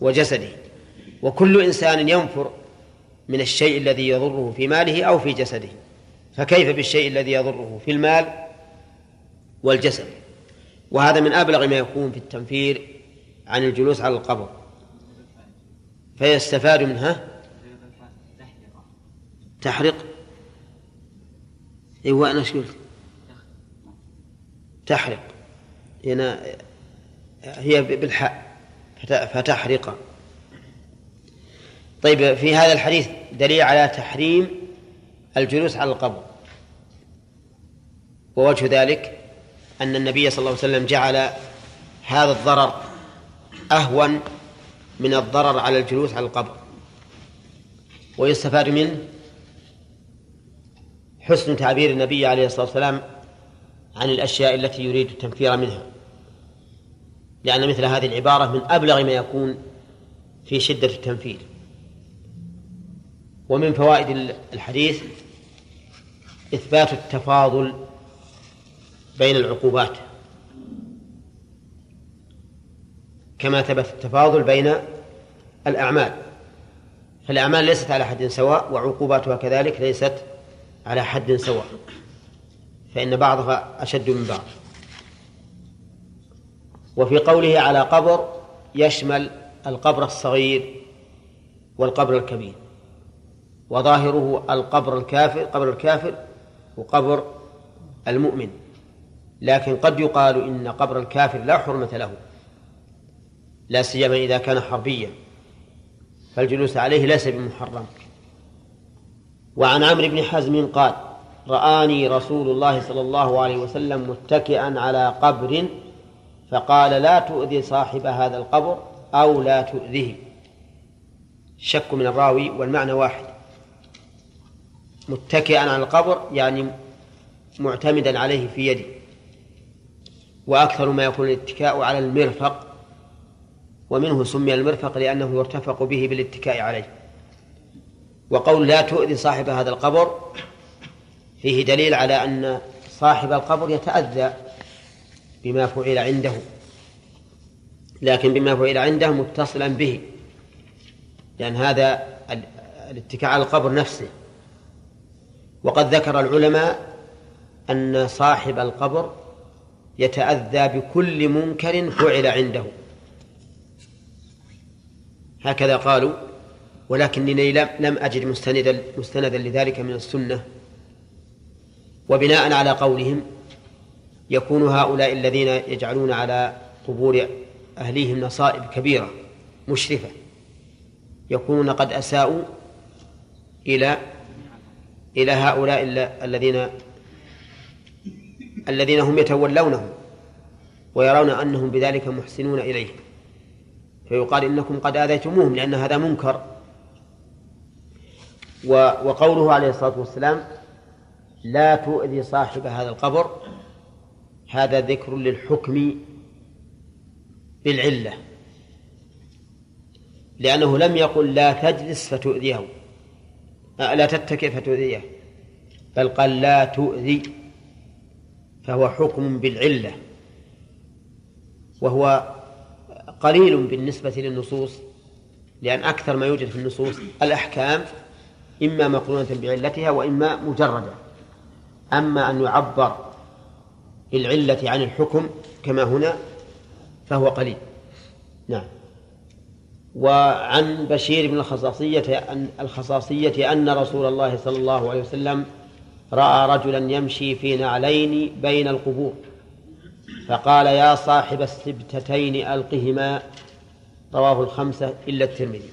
[SPEAKER 1] وجسده. وكل إنسان ينفر من الشيء الذي يضره في ماله أو في جسده. فكيف بالشيء الذي يضره في المال والجسد؟ وهذا من أبلغ ما يكون في التنفير عن الجلوس على القبر. فيستفاد منها تحرق إيوه أنا إيش قلت؟ تحرق هنا هي بالحاء فتحرق طيب في هذا الحديث دليل على تحريم الجلوس على القبر. ووجه ذلك أن النبي صلى الله عليه وسلم جعل هذا الضرر أهون من الضرر على الجلوس على القبر. ويستفاد منه حسن تعبير النبي عليه الصلاة والسلام عن الأشياء التي يريد التنفير منها. لأن مثل هذه العبارة من أبلغ ما يكون في شدة التنفير. ومن فوائد الحديث إثبات التفاضل بين العقوبات. كما ثبت التفاضل بين الأعمال. فالأعمال ليست على حد سواء وعقوباتها كذلك ليست على حد سواء. فإن بعضها أشد من بعض. وفي قوله على قبر يشمل القبر الصغير والقبر الكبير. وظاهره القبر الكافر قبر الكافر وقبر المؤمن. لكن قد يقال إن قبر الكافر لا حرمة له. لا سيما إذا كان حربيا. فالجلوس عليه ليس بمحرم. وعن عمرو بن حزم قال رآني رسول الله صلى الله عليه وسلم متكئا على قبر فقال لا تؤذي صاحب هذا القبر أو لا تؤذه شك من الراوي والمعنى واحد. متكئا على القبر يعني معتمدا عليه في يده وأكثر ما يكون الاتكاء على المرفق ومنه سمي المرفق لأنه يرتفق به بالاتكاء عليه. وقول لا تؤذي صاحب هذا القبر فيه دليل على أن صاحب القبر يتأذى بما فعل عنده. لكن بما فعل عنده متصلا به لأن هذا الاتكاء على القبر نفسه. وقد ذكر العلماء أن صاحب القبر يتأذى بكل منكر فعل عنده. هكذا قالوا ولكنني لم أجد مستندا مستندا لذلك من السنة. وبناء على قولهم يكون هؤلاء الذين يجعلون على قبور أهليهم نصائب كبيرة مشرفة. يكونون قد أساءوا إلى إلى هؤلاء الذين الذين هم يتولونهم ويرون أنهم بذلك محسنون إليه فيقال إنكم قد آذيتموهم لأن هذا منكر. وقوله عليه الصلاة والسلام لا تؤذي صاحب هذا القبر هذا ذكر للحكم بالعلة لأنه لم يقل لا تجلس فتؤذيه لا تتكئ فتؤذيه بل قال لا تؤذي فهو حكم بالعلة وهو قليل بالنسبة للنصوص لأن أكثر ما يوجد في النصوص الأحكام إما مقرونة بعلتها وإما مجردة. أما أن يعبر بالعلة عن الحكم كما هنا فهو قليل. نعم. وعن بشير بن الخصاصية أن الخصاصية أن رسول الله صلى الله عليه وسلم رأى رجلا يمشي في نعلين بين القبور. فقال يا صاحب السبتتين ألقهما. رواه الخمسة إلا الترمذي.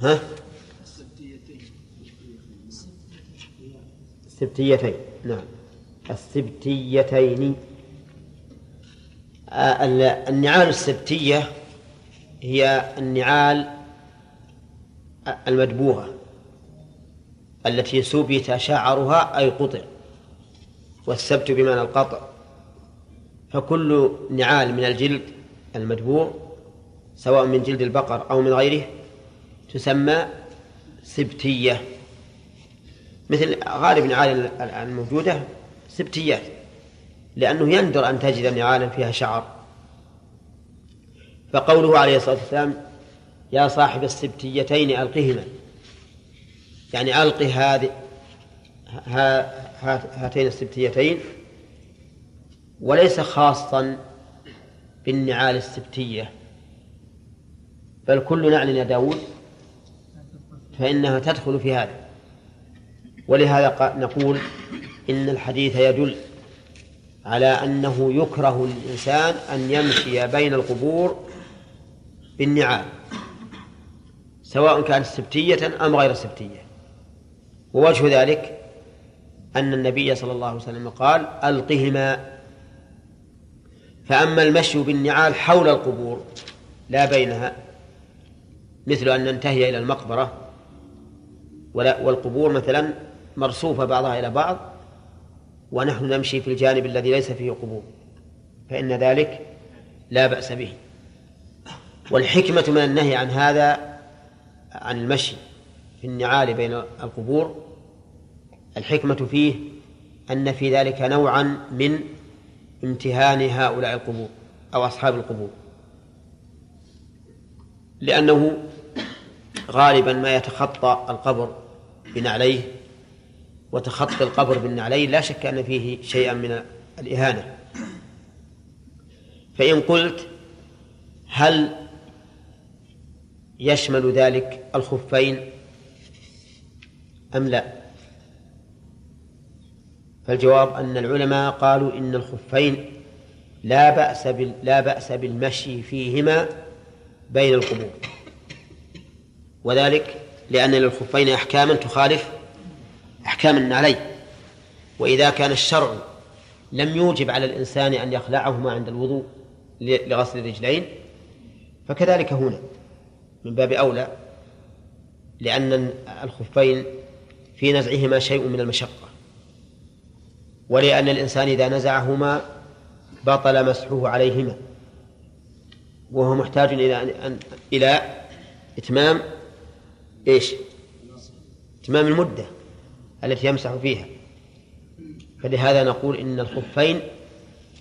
[SPEAKER 1] ها؟ السبتيتين. نعم. السبتيتين. آه، ال- النعال السبتية هي النعال المدبوغة التي سبت شعرها أي قطع. والسبت بمعنى القطع. فكل نعال من الجلد المدبوغ سواء من جلد البقر أو من غيره تسمى سبتية. مثل غالب النعال الموجودة سبتيات لأنه يندر أن تجد نعالا فيها شعر. فقوله عليه الصلاة والسلام يا صاحب السبتيتين ألقهما يعني ألق هذه ها- هاتين السبتيتين. وليس خاصا بالنعال السبتية بل كل نعل يا داود فإنها تدخل في هذا. ولهذا نقول إن الحديث يدل على أنه يكره للإنسان أن يمشي بين القبور بالنعال سواء كانت سبتية أم غير سبتية. ووجه ذلك أن النبي صلى الله عليه وسلم قال ألقهما. فأما المشي بالنعال حول القبور لا بينها مثل أن ننتهي إلى المقبرة والقبور مثلا مرصوفة بعضها إلى بعض ونحن نمشي في الجانب الذي ليس فيه قبور فإن ذلك لا بأس به. والحكمة من النهي عن هذا عن المشي في النعال بين القبور الحكمة فيه أن في ذلك نوعا من امتهان هؤلاء القبور أو أصحاب القبور. لأنه غالبا ما يتخطى القبر بنعليه وتخطي القبر بالنعلين لا شك أن فيه شيئا من الإهانة. فإن قلت هل يشمل ذلك الخفين؟ أم لا؟ فالجواب أن العلماء قالوا إن الخفين لا بأس لا بأس بالمشي فيهما بين القبور. وذلك لأن للخفين أحكاما تخالف أحكام النعلين وإذا كان الشرع لم يوجب على الإنسان أن يخلعهما عند الوضوء لغسل الرجلين فكذلك هنا من باب أولى لأن الخفين في نزعهما شيء من المشقة. ولأن الإنسان إذا نزعهما بطل مسحه عليهما. وهو محتاج إلى أن إلى إتمام إيش؟ إتمام المدة التي يمسح فيها. فلهذا نقول إن الخفين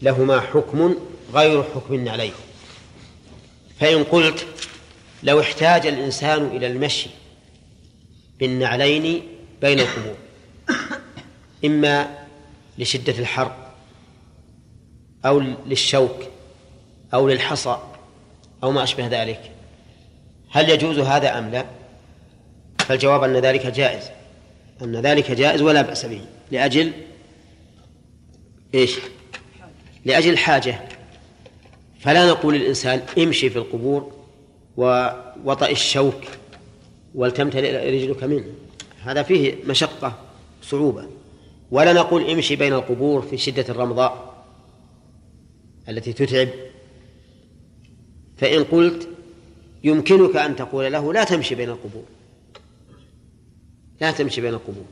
[SPEAKER 1] لهما حكم غير حكم النعلين فإن قلت لو احتاج الإنسان إلى المشي بالنعلين بين القبور إما لشدة الحر أو للشوك أو للحصى أو ما أشبه ذلك. هل يجوز هذا أم لا؟ فالجواب أن ذلك جائز. أن ذلك جائز ولا بأس به. لأجل إيش؟ لأجل الحاجة فلا نقول للإنسان امشي في القبور ووطئ الشوك ولتمتلئ رجلك منه. هذا فيه مشقة صعوبة. ولا نقول امشي بين القبور في شدة الرمضاء التي تتعب. فإن قلت يمكنك أن تقول له لا تمشي بين القبور. لا تمشي بين القبور.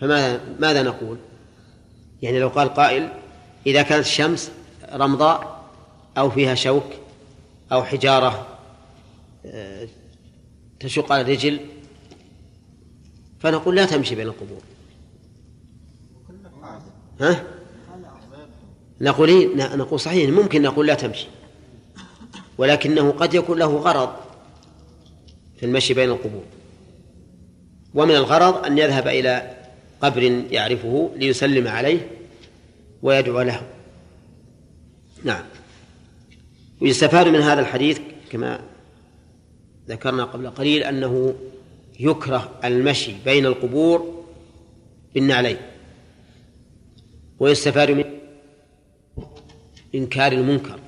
[SPEAKER 1] فماذا ماذا نقول؟ يعني لو قال قائل إذا كانت الشمس رمضاء أو فيها شوك أو حجارة آه، تشق على الرجل فنقول لا تمشي بين القبور. ها؟ نقول إيه؟ نقول صحيح ممكن نقول لا تمشي. ولكنه قد يكون له غرض في المشي بين القبور. ومن الغرض أن يذهب إلى قبر يعرفه ليسلم عليه ويدعو له. نعم. ويستفاد من هذا الحديث كما ذكرنا قبل قليل أنه يكره المشي بين القبور بالنعلين ويستفاد من إنكار المنكر.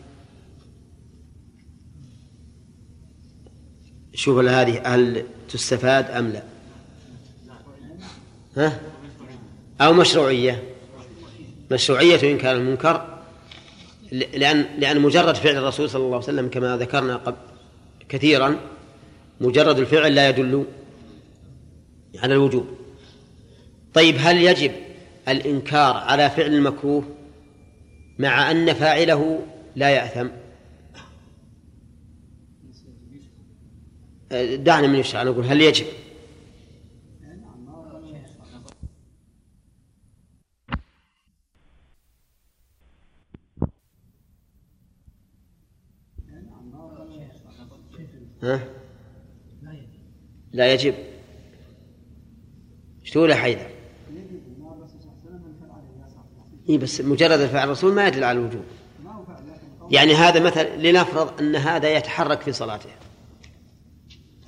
[SPEAKER 1] شوف هذه هل تستفاد أم لا؟ ها؟ أو مشروعية؟ مشروعية إنكار المنكر لأن لأن مجرد فعل الرسول صلى الله عليه وسلم كما ذكرنا قبل كثيرا مجرد الفعل لا يدل على الوجوب. طيب هل يجب الإنكار على فعل المكروه مع أن فاعله لا يأثم؟ دعنا من يشرع نقول هل يجب؟ ها؟ لا يجب. تقول يا حيدر؟ إيه بس مجرد الفعل الرسول ما يدل على الوجوب. يعني هذا مثلا لنفرض أن هذا يتحرك في صلاته.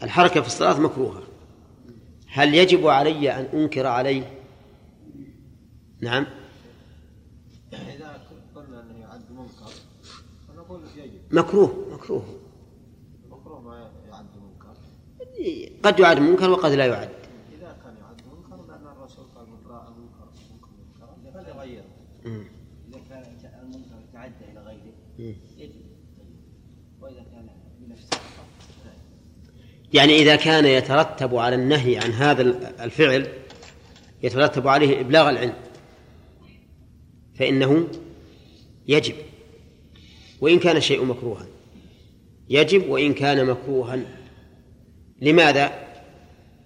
[SPEAKER 1] الحركة في الصلاة مكروهة. هل يجب علي أن أنكر عليه؟ نعم.
[SPEAKER 3] إذا قلنا أنه يعد منكر فنقول يجب.
[SPEAKER 1] مكروه مكروه.
[SPEAKER 3] المكروه ما يعد منكر.
[SPEAKER 1] قد يعد منكر وقد لا يعد
[SPEAKER 3] إذا كان يعد منكر لأن الرسول قال من رأى منكر منكر منكرا فليغيره
[SPEAKER 1] مم.
[SPEAKER 6] إذا كان المنكر تعدى إلى غيره
[SPEAKER 1] مم.
[SPEAKER 6] يجب وإذا كان بنفسه فقط لا.
[SPEAKER 1] يعني إذا كان يترتب على النهي عن هذا الفعل يترتب عليه إبلاغ العلم فإنه يجب وإن كان الشيء مكروها. يجب وإن كان مكروها. لماذا؟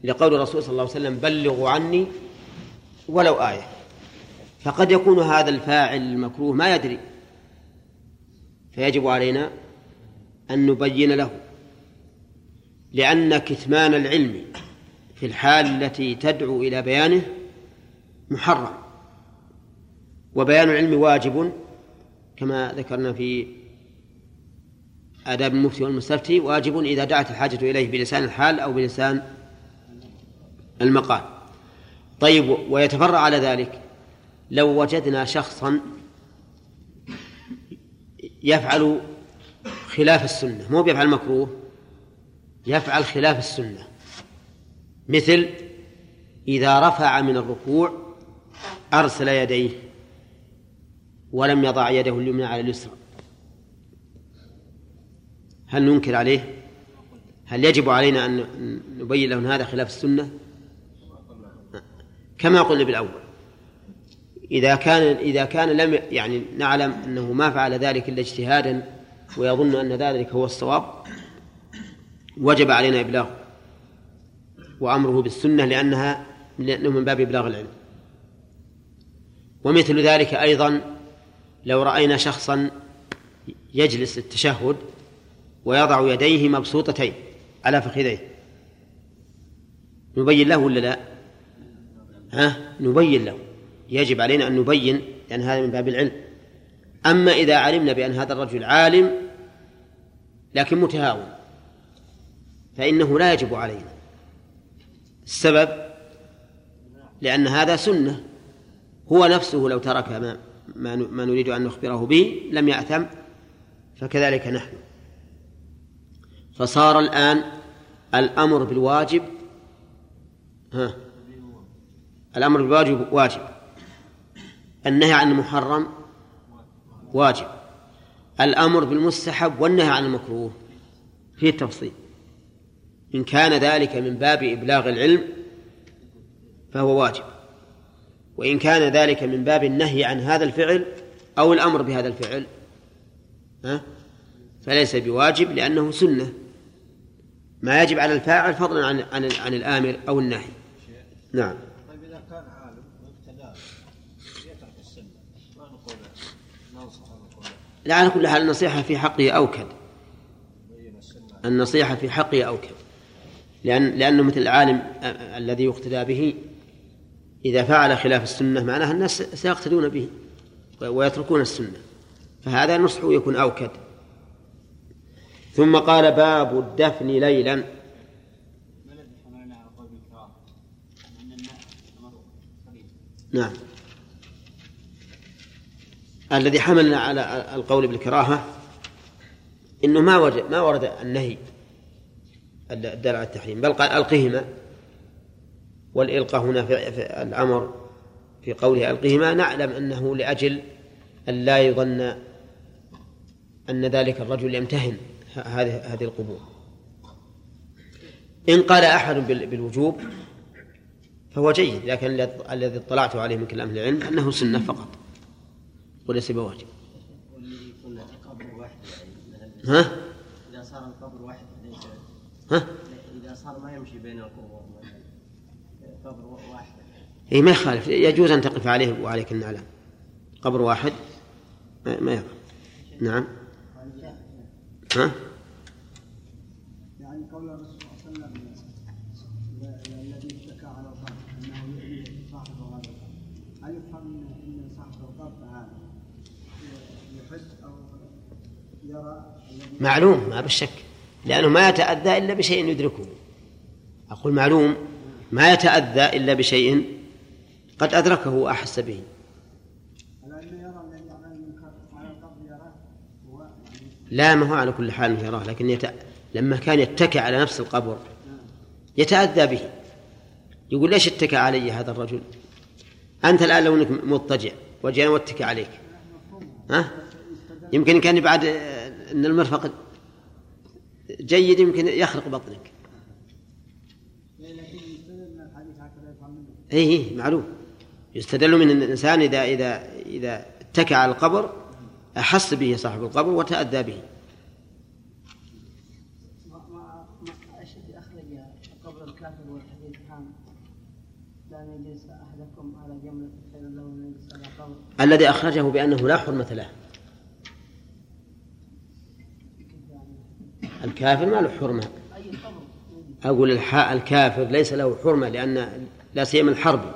[SPEAKER 1] لقول الرسول صلى الله عليه وسلم بلغوا عني ولو آية. فقد يكون هذا الفاعل المكروه ما يدري فيجب علينا أن نبين له. لأن كتمان العلم في الحال التي تدعو إلى بيانه محرم. وبيان العلم واجب كما ذكرنا في آداب المفتي والمستفتي واجب إذا دعت الحاجة إليه بلسان الحال أو بلسان المقال. طيب ويتفرع على ذلك لو وجدنا شخصا يفعل خلاف السنة مو بيفعل مكروه يفعل خلاف السنة مثل إذا رفع من الركوع أرسل يديه ولم يضع يده اليمنى على اليسرى هل ننكر عليه؟ هل يجب علينا أن نبين له أن هذا خلاف السنة؟ كما قلنا بالأول إذا كان إذا كان لم يعني نعلم أنه ما فعل ذلك إلا اجتهادا ويظن أن ذلك هو الصواب وجب علينا إبلاغه وأمره بالسنة لأنها لأنه من باب إبلاغ العلم ومثل ذلك أيضا لو رأينا شخصا يجلس التشهد ويضع يديه مبسوطتين على فخذيه نبين له ولا لا؟ ها؟ نبين له يجب علينا أن نبين لأن هذا من باب العلم أما إذا علمنا بأن هذا الرجل عالم لكن متهاون فإنه لا يجب علينا. السبب لأن هذا سنة. هو نفسه لو ترك ما ما نريد أن نخبره به لم يأثم فكذلك نحن. فصار الآن الأمر بالواجب ها الأمر بالواجب واجب. النهي عن المحرم واجب. الأمر بالمستحب والنهي عن المكروه. فيه تفصيل إن كان ذلك من باب إبلاغ العلم فهو واجب. وإن كان ذلك من باب النهي عن هذا الفعل أو الأمر بهذا الفعل ها فليس بواجب لأنه سنة. ما يجب على الفاعل فضلا عن عن, عن الآمر أو النهي. نعم.
[SPEAKER 3] طيب إذا كان عالم يترك السنة ما نقول ننصح نقول
[SPEAKER 1] لا؟ على كل حال النصيحة في حقه أوكد. النصيحة في حقه أوكد. لأن لأنه مثل العالم الذي يقتدى به إذا فعل خلاف السنة معناها الناس سيقتدون به ويتركون السنة فهذا نصحه يكون أوكد. ثم قال باب الدفن ليلا. نعم. الذي حملنا على القول بالكراهة إنه ما ورد ما ورد النهي. الدال على التحريم. بل قال القهما والإلقاء هنا في الأمر في قوله ألقهما نعلم أنه لأجل أن لا يظن أن ذلك الرجل يمتهن هذه هذه القبور. إن قال أحد بال- بالوجوب فهو جيد لكن الذي- اطلعت عليه من كلام أهل العلم أنه سنة فقط. وليس بواجب
[SPEAKER 7] يعني
[SPEAKER 1] ها
[SPEAKER 7] اذا صار القبر واحد ليس
[SPEAKER 1] ها؟
[SPEAKER 7] إذا صار ما يمشي بين القبور قبر واحد.
[SPEAKER 1] اي ما يخالف. يجوز أن تقف عليه وعليك النعلان. قبر واحد. ما ما يضر نعم. ها؟
[SPEAKER 8] يعني قول الرسول صلى الله عليه وسلم الذي اشتكى على القبر أنه يؤذي صاحبه هذا القبر. هل يفهم ان صاحب القبر هذا يحس أو يرى الذي
[SPEAKER 1] معلوم ما بالشك. لأنه ما يتأذى إلا بشيء يدركه. أقول معلوم ما يتأذى إلا بشيء قد أدركه وأحس به. لا ما هو على كل حال يراه لكن يت... لما كان يتكئ على نفس القبر يتأذى به. يقول ليش اتكى علي هذا الرجل؟ أنت الآن لو أنك مضطجع وجينا واتكى عليك. ها؟ يمكن كان بعد آه، أن المرفق جيد يمكن يخرق بطنك. اي إيه معلوم. يستدل من أن الإنسان إذا إذا إذا اتكى على القبر أحس به صاحب القبر وتأذى به.
[SPEAKER 4] ما ما ما إيش اللي أخرج قبر الكافر والحديث عام لا يجلس احدكم على جمله خير له من يجلس على قبر
[SPEAKER 1] الذي أخرجه بأنه لا حرمة له الكافر ما له حرمة. أقول الح- الكافر ليس له حرمة لأن لا سيما الحرب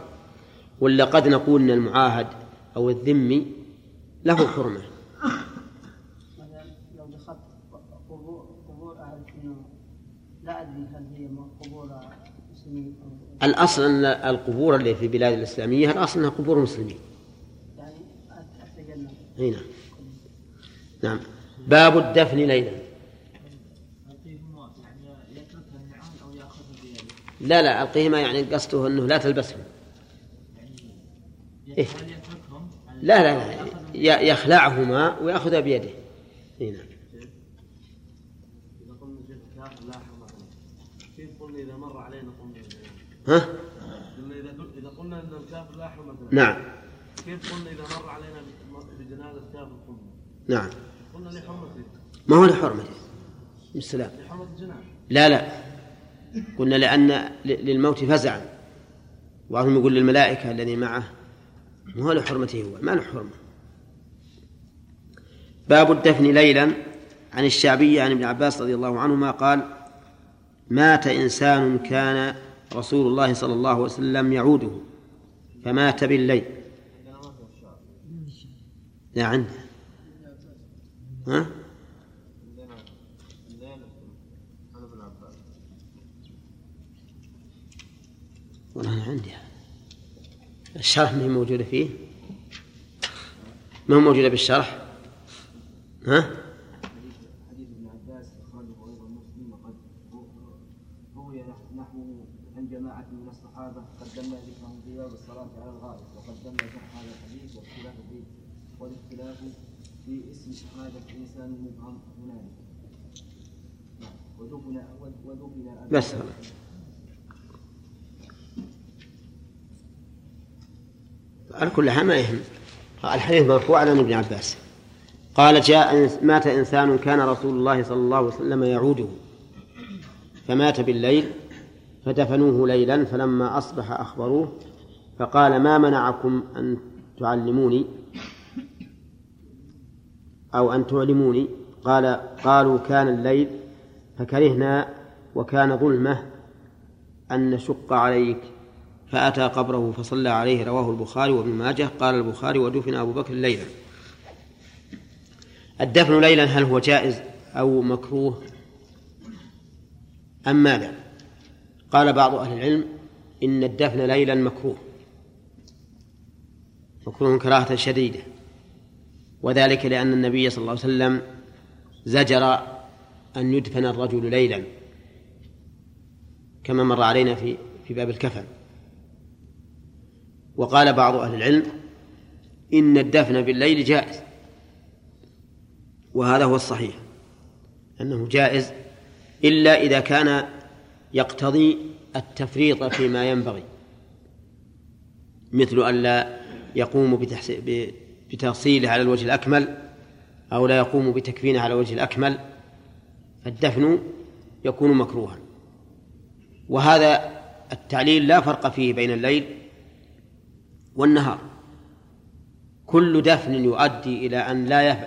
[SPEAKER 1] ولا قد نقول أن المعاهد أو الذمي له حرمة.
[SPEAKER 4] لو دخلت قبور انه لا ادري هل هي قبور مسلمين
[SPEAKER 1] الأصل أن القبور اللي في البلاد الإسلامية الأصل أنها قبور مسلمين.
[SPEAKER 4] يعني
[SPEAKER 1] هنا نعم. باب الدفن ليلا
[SPEAKER 9] يعني يتركها النعال أو ياخذها بيده
[SPEAKER 1] لا لا ألقيهما يعني قصده أنه لا تلبسهم. إيه؟ لا لا لا يخلعهما ويأخذها بيده.
[SPEAKER 5] علينا قلنا
[SPEAKER 1] ها؟
[SPEAKER 5] اذا قلنا ان الكافر لا حرمه له
[SPEAKER 1] نعم.
[SPEAKER 5] كيف قلنا اذا مر علينا بجنازه كافر قلنا
[SPEAKER 1] نعم.
[SPEAKER 5] قلنا لحرمته
[SPEAKER 1] ما هو لحرمته؟ بالسلام
[SPEAKER 5] لحرمه الجنازه
[SPEAKER 1] لا لا. قلنا لأن للموت فزعا. بعضهم يقول للملائكة الذي معه ما هو لحرمته هو؟ ما له حرمة باب الدفن ليلا عن الشعبي عن ابن عباس رضي الله عنهما قال مات إنسان كان رسول الله صلى الله عليه وسلم يعوده فمات بالليل. لا عنده ها؟ والله أنا عندي. الشرح ما موجودة فيه؟ ما موجودة بالشرح؟ ها؟
[SPEAKER 3] حديث ابن عباس اخرجه أيضا مسلم وقد روي نحوه عن جماعة من الصحابه قدمنا ذكرهم في باب الصلاه على الغائب وقدمنا شرح هذا الحديث واختلاف فيه والاختلاف في اسم شهاده انسان مبهم هنالك نعم. ودفن ودفن أبي
[SPEAKER 1] بس
[SPEAKER 3] بكر.
[SPEAKER 1] هذا. على كل حال ما يهم. الحديث مرفوع عن ابن عباس. قال جاء مات إنسان كان رسول الله صلى الله عليه وسلم يعوده. فمات بالليل فدفنوه ليلا فلما أصبح أخبروه فقال ما منعكم أن تعلموني؟ أو أن تعلموني؟ قال قالوا كان الليل فكرهنا وكان ظلمة أن نشق عليك. فأتى قبره فصلى عليه رواه البخاري وابن ماجه. قال البخاري ودفن أبو بكر ليلا. الدفن ليلا هل هو جائز أو مكروه؟ أم ماذا؟ قال بعض أهل العلم إن الدفن ليلا مكروه. مكروه كراهة شديدة. وذلك لأن النبي صلى الله عليه وسلم زجر أن يدفن الرجل ليلا كما مر علينا في في باب الكفن. وقال بعض أهل العلم إن الدفن بالليل جائز وهذا هو الصحيح أنه جائز إلا إذا كان يقتضي التفريط فيما ينبغي مثل أن لا يقوم بتغسيله على الوجه الأكمل أو لا يقوم بتكفينه على الوجه الأكمل فالدفن يكون مكروها وهذا التعليل لا فرق فيه بين الليل والنهار. كل دفن يؤدي إلى أن لا يف...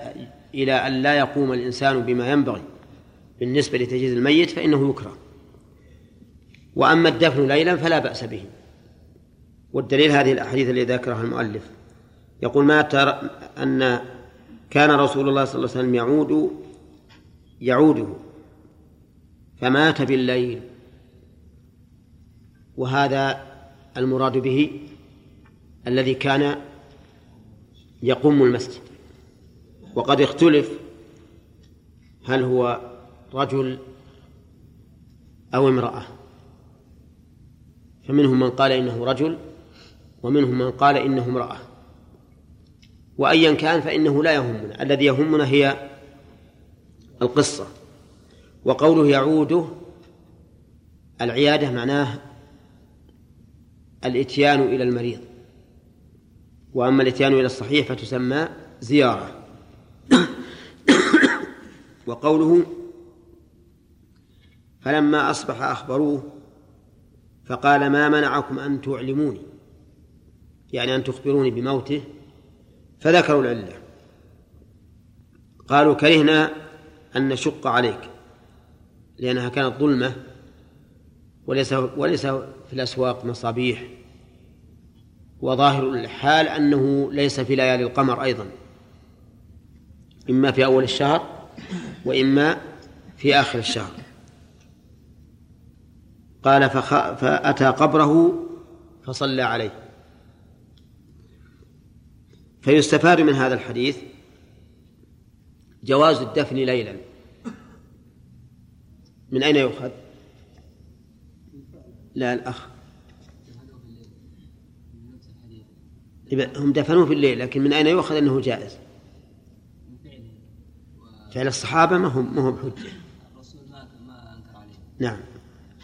[SPEAKER 1] إلى أن لا يقوم الإنسان بما ينبغي. بالنسبة لتجهيز الميت فإنه يكره. وأما الدفن ليلا فلا بأس به. والدليل هذه الأحاديث التي ذكرها المؤلف. يقول ما ترى أن كان رسول الله صلى الله عليه وسلم يعود يعوده. فمات بالليل. وهذا المراد به الذي كان يقوم المسجد. وقد اختلف هل هو رجل أو امرأة. فمنهم من قال إنه رجل ومنهم من قال إنه امرأة. وأيا كان فإنه لا يهمنا. الذي يهمنا هي القصة. وقوله يعوده العيادة معناه الإتيان إلى المريض. وأما الإتيان إلى الصحيح فتسمى زيارة. وقوله فلما أصبح أخبروه فقال ما منعكم أن تعلموني؟ يعني أن تخبروني بموته فذكروا العلة. قالوا كرهنا أن نشق عليك لأنها كانت ظلمة وليس وليس في الأسواق مصابيح. وظاهر الحال أنه ليس في ليالي القمر أيضا. إما في أول الشهر وإما في آخر الشهر. قال فخ... فأتى قبره فصلى عليه. فيستفاد من هذا الحديث جواز الدفن ليلا. من أين يؤخذ؟ لا الأخ. هم دفنوه في الليل لكن من أين يؤخذ أنه جائز؟ فعل الصحابة ما هم ما هم حجة. نعم.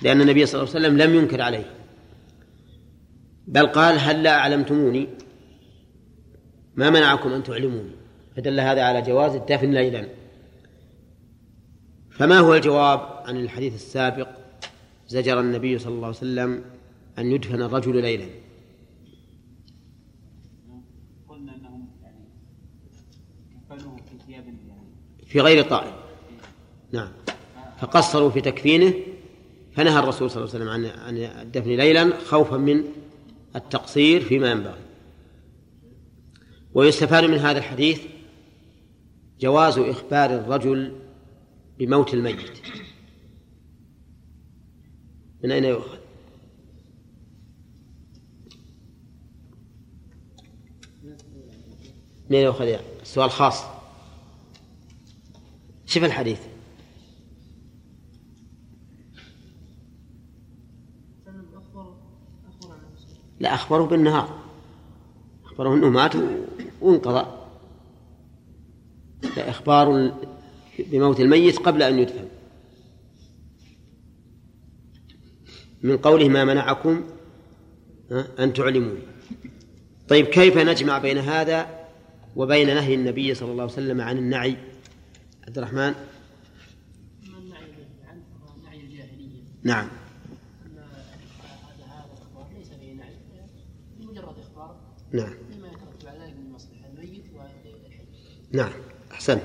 [SPEAKER 1] لأن النبي صلى الله عليه وسلم لم ينكر عليه. بل قال هل لا أعلمتموني؟ ما منعكم أن تعلموني؟ فدل هذا على جواز الدفن ليلا. فما هو الجواب عن الحديث السابق؟ زجر النبي صلى الله عليه وسلم أن يدفن الرجل ليلا
[SPEAKER 6] قلنا أنهم يعني كفنوه في ثياب يعني
[SPEAKER 1] في غير طائر. نعم. فقصروا في تكفينه فنهى الرسول صلى الله عليه وسلم عن عن الدفن ليلا خوفا من التقصير فيما ينبغي. ويستفاد من هذا الحديث جواز إخبار الرجل بموت الميت. من أين يؤخذ؟ من أين يؤخذ يعني؟ السؤال خاص. شوف الحديث. لا أخبروا بالنهار. أخبروا أنه مات وانقضى. إخبار بموت الميت قبل أن يدفن. من قوله ما منعكم أن تعلمون. طيب كيف نجمع بين هذا وبين نهي النبي صلى الله عليه وسلم عن النعي؟ عبد الرحمن؟ نعم. نعم. نعم. أحسنت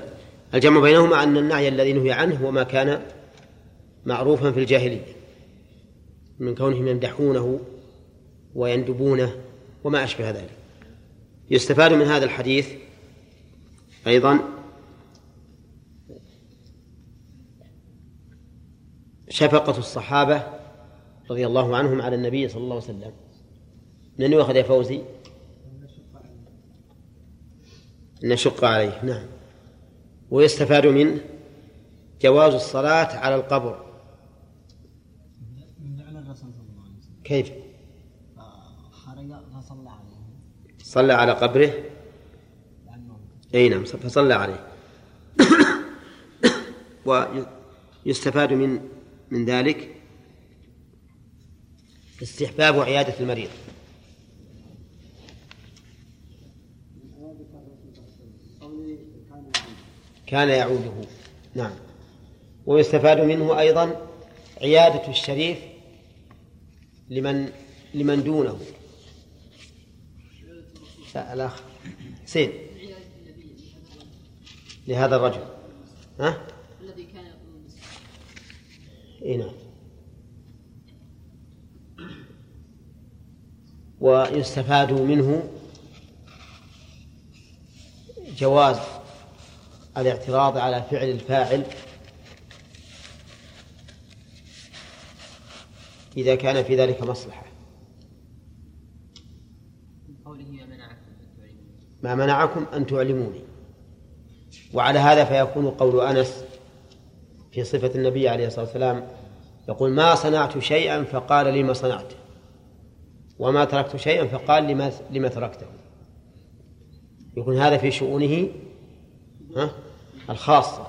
[SPEAKER 1] الجمع بينهما أن النعي الذي نهي عنه هو ما كان معروفا في الجاهلية. من كونهم يمدحونه ويندبونه وما أشبه ذلك. يستفاد من هذا الحديث أيضا شفقة الصحابة رضي الله عنهم على النبي صلى الله عليه وسلم. من يؤخذ يا فوزي؟ نشق عليه نعم. ويستفاد منه جواز الصلاة على القبر. كيف؟ صلى على قبره؟ أي نعم فصلى عليه. ويستفاد من من ذلك استحباب عيادة المريض.
[SPEAKER 8] كان
[SPEAKER 1] يعوده. نعم. ويستفاد منه أيضا عيادة الشريف لمن لمن دونه. لا الأخ حسين. لهذا الرجل. ها؟ اي نعم. ويستفاد منه جواز الاعتراض على فعل الفاعل إذا كان في ذلك مصلحة.
[SPEAKER 2] قوله ما منعكم أن تعلموا
[SPEAKER 1] ما منعكم أن تعلموني. وعلى هذا فيكون قول أنس في صفة النبي عليه الصلاة والسلام يقول ما صنعت شيئا فقال لما صنعته وما تركت شيئا فقال لما لما تركته. يكون هذا في شؤونه الخاصة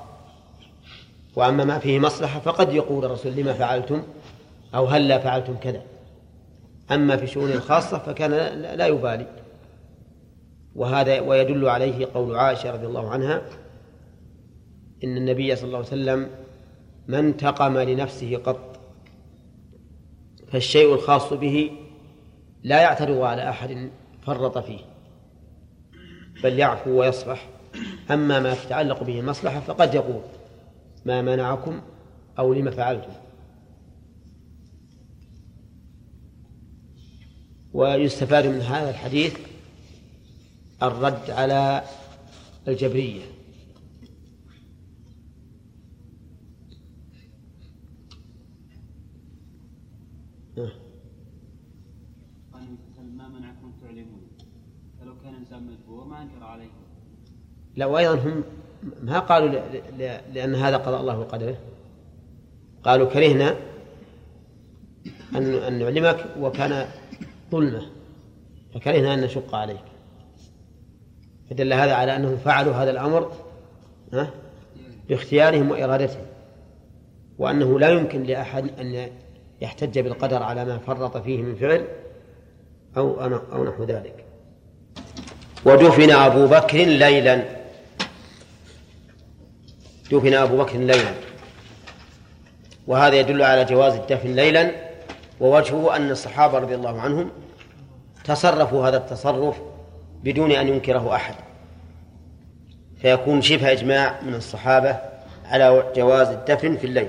[SPEAKER 1] وأما ما فيه مصلحة فقد يقول الرسول لما فعلتم؟ أو هلا فعلتم كذا؟ أما في شؤونه الخاصة فكان لا لا يبالي وهذا ويدل عليه قول عائشة رضي الله عنها إن النبي صلى الله عليه وسلم ما انتقم لنفسه قط. فالشيء الخاص به لا يعترض على أحد فرط فيه بل يعفو ويصفح. أما ما يتعلق به المصلحة فقد يقول ما منعكم أو لم فعلتم. ويستفاد من هذا الحديث الرد على الجبرية.
[SPEAKER 10] قال النبي صلى الله عليه وسلم ما منعكم تعلمون؟ فلو كان الإنسان مجبور ما أنكر عليه.
[SPEAKER 1] لا وأيضا هم ما قالوا ل- ل- لأن هذا قضاء الله وقدره. قالوا كرهنا أن أن نعلمك وكان ظلمة فكرهنا أن نشق عليك. فدل هذا على أنهم فعلوا هذا الأمر ها، باختيارهم وإرادتهم وأنه لا يمكن لأحد أن يحتج بالقدر على ما فرط فيه من فعل أو أو نحو ذلك. ودفن أبو بكر ليلا. دفن أبو بكر ليلا. وهذا يدل على جواز الدفن ليلا. ووجهه أن الصحابة رضي الله عنهم تصرفوا هذا التصرف بدون أن ينكره أحد. فيكون شبه إجماع من الصحابة على جواز الدفن في الليل.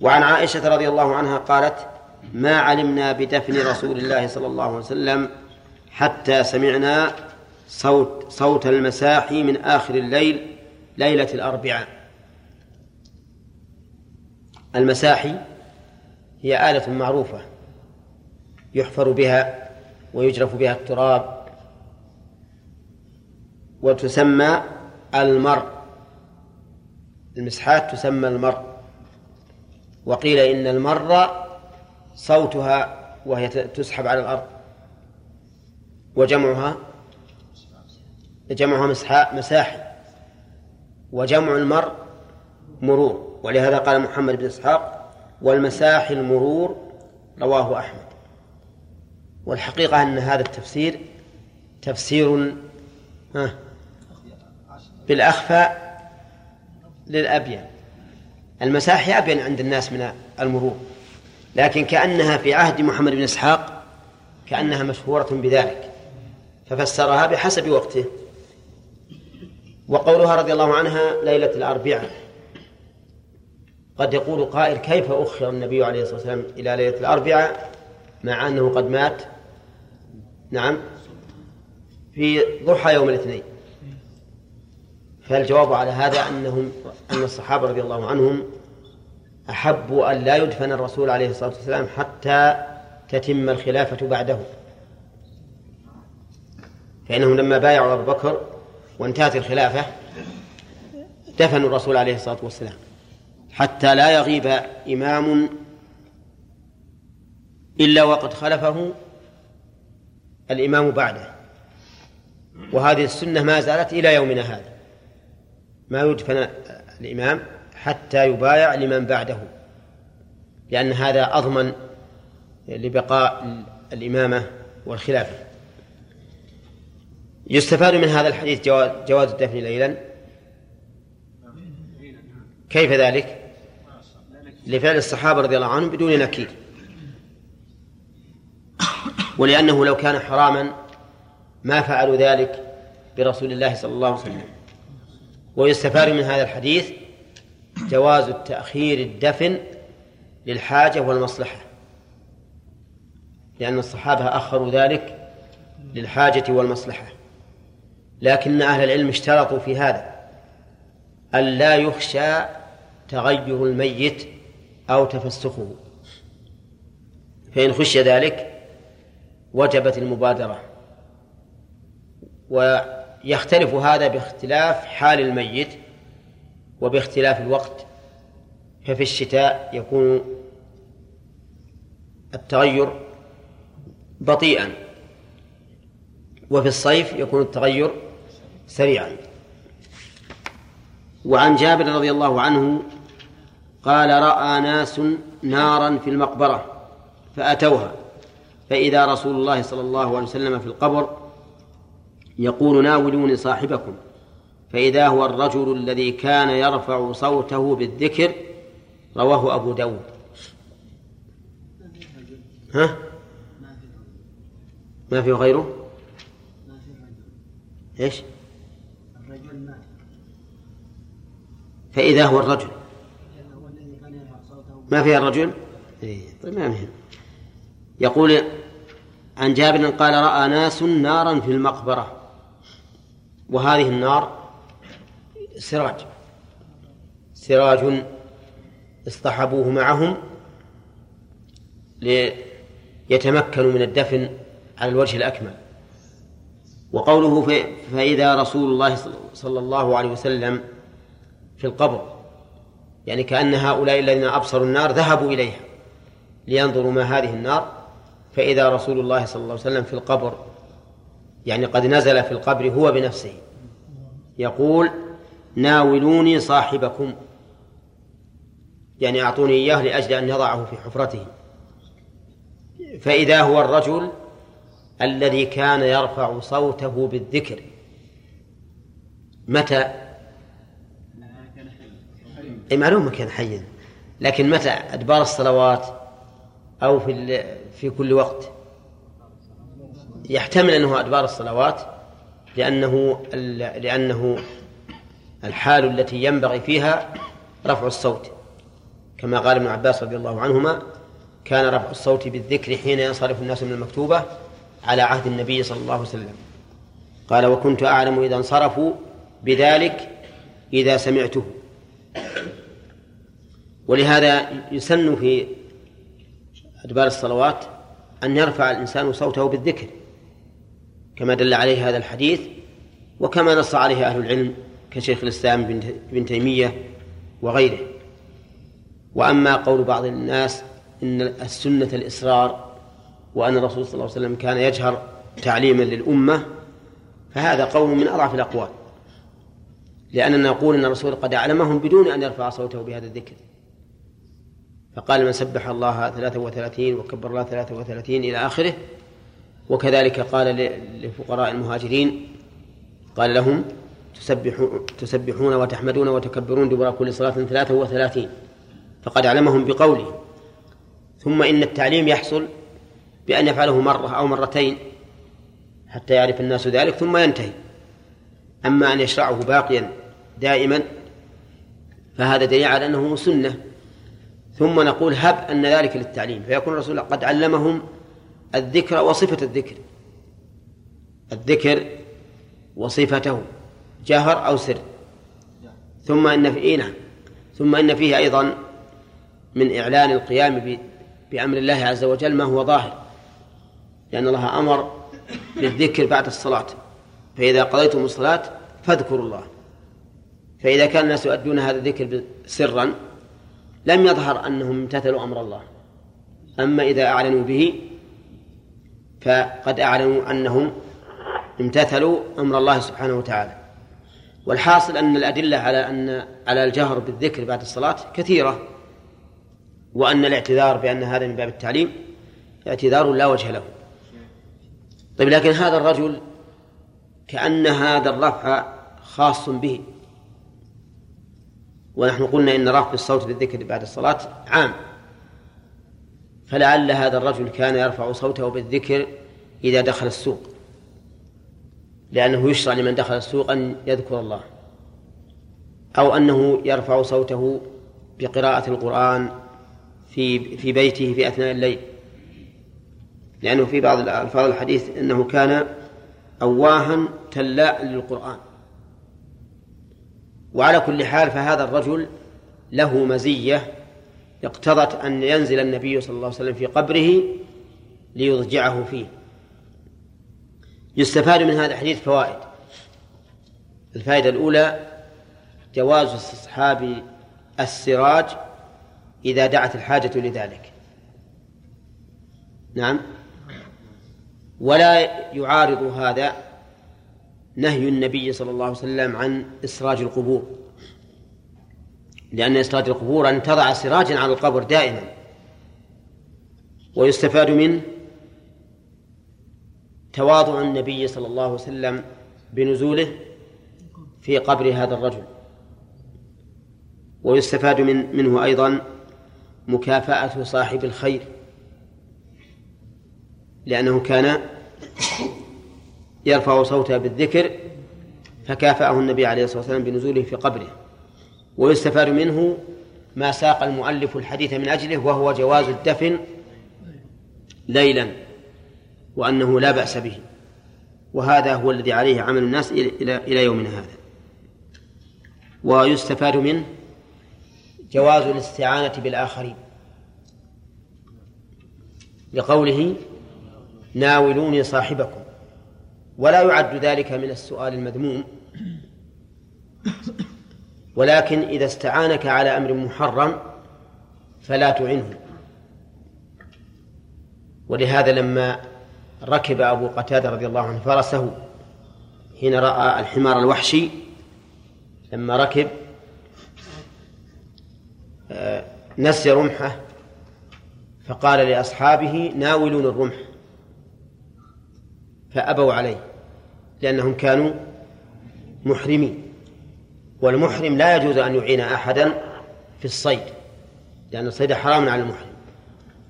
[SPEAKER 1] وعن عائشة رضي الله عنها قالت ما علمنا بدفن رسول الله صلى الله عليه وسلم حتى سمعنا صوت صوت المساحي من آخر الليل ليلة الأربعاء. المساحي هي آلة معروفة يحفر بها ويجرف بها التراب وتسمى المر المسحات تسمى المر وقيل إن المر صوتها وهي تسحب على الأرض وجمعها جمعها مسحاء مساحي وجمع المر مرور ولهذا قال محمد بن إسحاق والمساحي المرور رواه أحمد. والحقيقة أن هذا التفسير تفسير بالأخفى للأبين المساحي أبين عند الناس من المرور. لكن كأنها في عهد محمد بن إسحاق كأنها مشهورة بذلك. ففسرها بحسب وقته. وقولها رضي الله عنها ليلة الأربعاء. قد يقول قائل كيف أخر النبي عليه الصلاة والسلام إلى ليلة الأربعاء مع أنه قد مات؟ نعم. في ضحى يوم الاثنين. فالجواب على هذا أنهم أن الصحابة رضي الله عنهم أحبوا أن لا يدفن الرسول عليه الصلاة والسلام حتى تتم الخلافة بعده؟ فإنهم لما بايعوا أبو بكر وانتهت الخلافة دفنوا الرسول عليه الصلاة والسلام حتى لا يغيب إمام إلا وقد خلفه الإمام بعده. وهذه السنة ما زالت إلى يومنا هذا. ما يدفن الإمام حتى يبايع لمن بعده لأن هذا أضمن لبقاء الإمامة والخلافة. يستفاد من هذا الحديث جواز الدفن ليلا؟ كيف ذلك؟ لفعل الصحابة رضي الله عنهم بدون نكير. ولأنه لو كان حراما ما فعلوا ذلك برسول الله صلى الله عليه وسلم. ويستفاد من هذا الحديث جواز التأخير الدفن للحاجة والمصلحة لأن الصحابة أخروا ذلك للحاجة والمصلحة. لكن أهل العلم اشترطوا في هذا أن لا يخشى تغير الميت أو تفسخه. فإن خشي ذلك وجبت المبادرة. ويختلف هذا باختلاف حال الميت وباختلاف الوقت ففي الشتاء يكون التغير بطيئا وفي الصيف يكون التغير سريعا. وعن جابر رضي الله عنه قال رأى ناس نارا في المقبرة فأتوها فإذا رسول الله صلى الله عليه وسلم في القبر يقول ناولوني صاحبكم فإذا هو الرجل الذي كان يرفع صوته بالذكر رواه أبو داود ها؟ ما في غيره؟ إيش؟ الرجل مات فإذا هو الرجل ما فيها الرجل؟ إيه طيب ما يقول عن جابر قال رأى ناس نارا في المقبرة وهذه النار سراج. سراج اصطحبوه معهم ليتمكنوا من الدفن على الوجه الأكمل. وقوله فإذا رسول الله صلى الله عليه وسلم في القبر يعني كأن هؤلاء الذين أبصروا النار ذهبوا إليها لينظروا ما هذه النار. فإذا رسول الله صلى الله عليه وسلم في القبر يعني قد نزل في القبر هو بنفسه. يقول ناولوني صاحبكم. يعني أعطوني إياه لأجل أن يضعه في حفرته. فإذا هو الرجل الذي كان يرفع صوته بالذكر متى؟ أي معلوم كان حيا. لكن متى؟ أدبار الصلوات أو في في كل وقت. يحتمل أنه أدبار الصلوات لأنه لأنه الحال التي ينبغي فيها رفع الصوت. كما قال ابن عباس رضي الله عنهما كان رفع الصوت بالذكر حين ينصرف الناس من المكتوبة على عهد النبي صلى الله عليه وسلم. قال وكنت أعلم إذا انصرفوا بذلك إذا سمعته. ولهذا يسن في أدبار الصلوات أن يرفع الإنسان صوته بالذكر. كما دل عليه هذا الحديث وكما نص عليه أهل العلم كشيخ الإسلام بن تيمية وغيره. وأما قول بعض الناس إن السنة الإصرار وأن الرسول صلى الله عليه وسلم كان يجهر تعليما للأمة فهذا قول من أضعف الأقوال. لأننا نقول أن الرسول قد أعلمهم بدون أن يرفع صوته بهذا الذكر. فقال من سبح الله ثلاثة وثلاثين وكبر الله ثلاثة وثلاثين إلى آخره وكذلك قال لفقراء المهاجرين قال لهم تسبحون, وتحمدون وتكبرون دبر كل صلاة ثلاثة وثلاثين. فقد علمهم بقوله ثم إن التعليم يحصل بأن يفعله مرة أو مرتين حتى يعرف الناس ذلك ثم ينتهي. أما أن يشرعه باقيا دائما فهذا دليل على أنه سنة. ثم نقول هب أن ذلك للتعليم. فيكون الرسول قد علمهم الذكر وصفة الذكر. الذكر وصفته. جهر أو سر. ثم إن في إيه نعم. ثم إن فيه أيضا من إعلان القيام بأمر الله عز وجل ما هو ظاهر. لأن الله أمر بالذكر بعد الصلاة. فإذا قضيتم الصلاة فاذكروا الله. فإذا كان الناس يؤدون هذا الذكر سرا لم يظهر أنهم امتثلوا أمر الله. أما إذا أعلنوا به فقد أعلنوا أنهم امتثلوا أمر الله سبحانه وتعالى. والحاصل أن الأدلة على أن على الجهر بالذكر بعد الصلاة كثيرة وأن الاعتذار بأن هذا من باب التعليم اعتذار لا وجه له. طيب لكن هذا الرجل كأن هذا الرفع خاص به. ونحن قلنا إن رفع الصوت بالذكر بعد الصلاة عام. فلعل هذا الرجل كان يرفع صوته بالذكر إذا دخل السوق. لأنه يشرع لمن دخل السوق أن يذكر الله. أو أنه يرفع صوته بقراءة القرآن في في بيته في أثناء الليل. لأنه في بعض ألفاظ الحديث أنه كان أواها تلاء للقرآن. وعلى كل حال فهذا الرجل له مزية اقتضت أن ينزل النبي صلى الله عليه وسلم في قبره ليضجعه فيه. يستفاد من هذا الحديث فوائد. الفائدة الأولى جواز استصحاب السراج إذا دعت الحاجة لذلك. نعم. ولا يعارض هذا نهي النبي صلى الله عليه وسلم عن إسراج القبور. لأن إسراج القبور أن تضع سراجا على القبر دائما. ويستفاد منه تواضع النبي صلى الله عليه وسلم بنزوله في قبر هذا الرجل. ويستفاد من منه أيضا مكافأة صاحب الخير لأنه كان يرفع صوته بالذكر فكافأه النبي عليه الصلاة والسلام بنزوله في قبره. ويستفاد منه ما ساق المؤلف الحديث من أجله وهو جواز الدفن ليلا وأنه لا بأس به. وهذا هو الذي عليه عمل الناس إلى يومنا هذا. ويستفاد منه جواز الاستعانة بالآخرين. لقوله ناولوني صاحبكم. ولا يعد ذلك من السؤال المذموم. ولكن إذا استعانك على أمر محرم فلا تعنه ولهذا لما ركب أبو قتادة رضي الله عنه فرسه حين رأى الحمار الوحشي لما ركب آه، نسي رمحه فقال لأصحابه ناولون الرمح فأبوا عليه لأنهم كانوا محرمين. والمحرم لا يجوز أن يعين أحدا في الصيد لأن الصيد حرام على المحرم.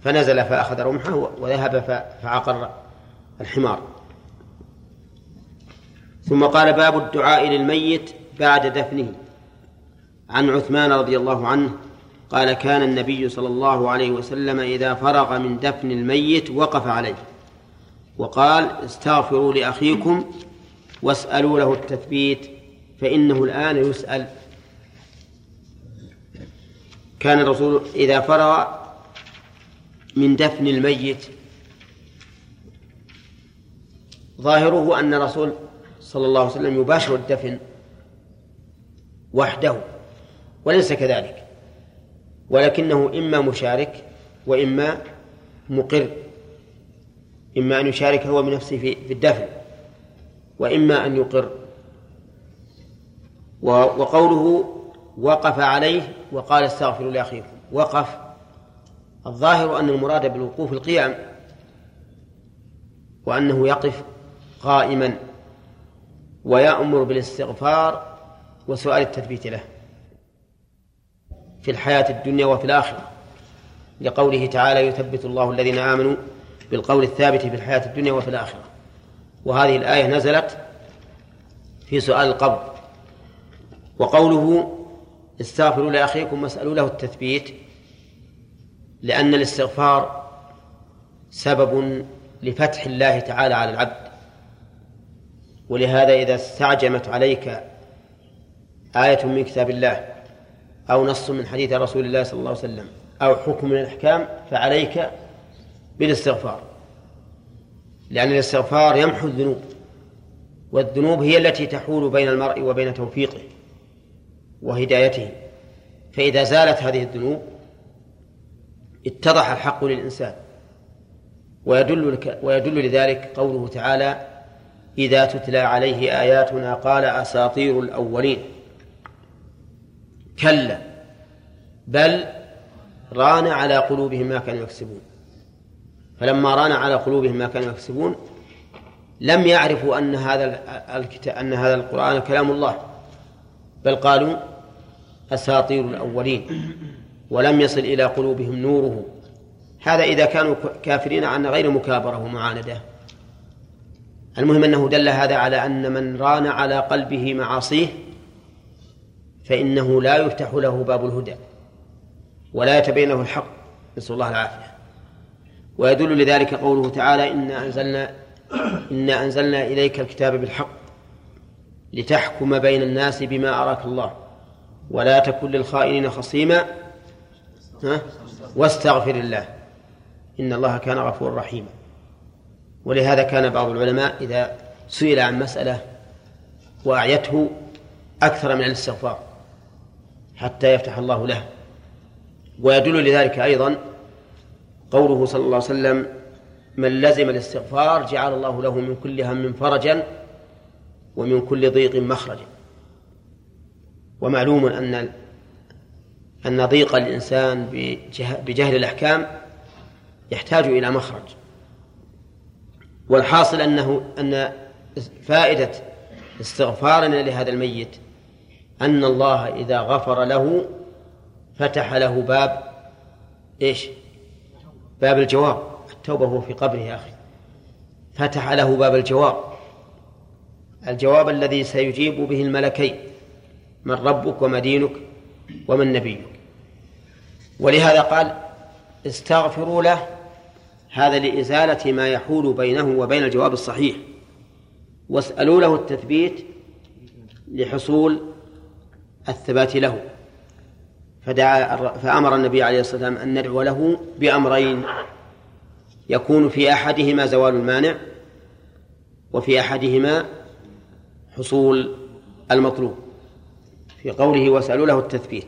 [SPEAKER 1] فنزل فأخذ رمحه وذهب فعقر الحمار. ثم قال باب الدعاء للميت بعد دفنه. عن عثمان رضي الله عنه قال كان النبي صلى الله عليه وسلم إذا فرغ من دفن الميت وقف عليه وقال استغفروا لأخيكم واسألوا له التثبيت فإنه الآن يسأل كان الرسول إذا فرغ من دفن الميت ظاهره أن الرسول صلى الله عليه وسلم يباشر الدفن وحده وليس كذلك ولكنه إما مشارك وإما مقر إما أن يشارك هو بنفسه في الدفن وإما أن يقر. وقوله وقف عليه وقال استغفروا لأخيكم. وقف. الظاهر أن المراد بالوقوف القيام وأنه يقف قائما ويأمر بالاستغفار وسؤال التثبيت له في الحياة الدنيا وفي الآخرة. لقوله تعالى يثبت الله الذين آمنوا بالقول الثابت في الحياة الدنيا وفي الآخرة. وهذه الآية نزلت في سؤال القبر. وقوله استغفروا لأخيكم واسألوا له التثبيت لأن الاستغفار سبب لفتح الله تعالى على العبد. ولهذا إذا استعجمت عليك آية من كتاب الله أو نص من حديث رسول الله صلى الله عليه وسلم أو حكم من الأحكام فعليك بالاستغفار. لأن الاستغفار يمحو الذنوب والذنوب هي التي تحول بين المرء وبين توفيقه. وهدايته. فإذا زالت هذه الذنوب اتضح الحق للإنسان. ويدل ويدل لذلك قوله تعالى إذا تتلى عليه آياتنا قال أساطير الأولين كلا بل ران على قلوبهم ما كانوا يكسبون. فلما ران على قلوبهم ما كانوا يكسبون لم يعرفوا أن هذا الكتاب أن هذا القرآن كلام الله. بل قالوا أساطير الأولين ولم يصل إلى قلوبهم نوره. هذا إذا كانوا كافرين عن غير مكابرة ومعاندة. المهم أنه دل هذا على أن من ران على قلبه معاصيه فإنه لا يفتح له باب الهدى ولا يتبين له الحق. نسأل الله العافية. ويدل لذلك قوله تعالى إنا أنزلنا إنا أنزلنا إليك الكتاب بالحق لتحكم بين الناس بما أراك الله. ولا تكن للخائنين خصيما. واستغفر الله. إن الله كان غفورا رحيما. ولهذا كان بعض العلماء إذا سئل عن مسألة وأعيته أكثر من الاستغفار حتى يفتح الله له. ويدل لذلك أيضا قوله صلى الله عليه وسلم من لزم الاستغفار جعل الله له من كل هم فرجا ومن كل ضيق مخرجا. ومعلوم أن أن ضيق الإنسان بجهل الأحكام يحتاج إلى مخرج. والحاصل أنه أن فائدة استغفارنا لهذا الميت أن الله إذا غفر له فتح له باب إيش؟ باب الجواب. التوبة هو في قبره يا أخي. فتح له باب الجواب. الجواب الذي سيجيب به الملكين. من ربك وما دينك ومن نبيك. ولهذا قال استغفروا له هذا لإزالة ما يحول بينه وبين الجواب الصحيح. واسألوا له التثبيت لحصول الثبات له. فدعا فأمر النبي عليه الصلاة والسلام أن ندعو له بأمرين يكون في أحدهما زوال المانع وفي أحدهما حصول المطلوب. في قوله واسألوا له التثبيت.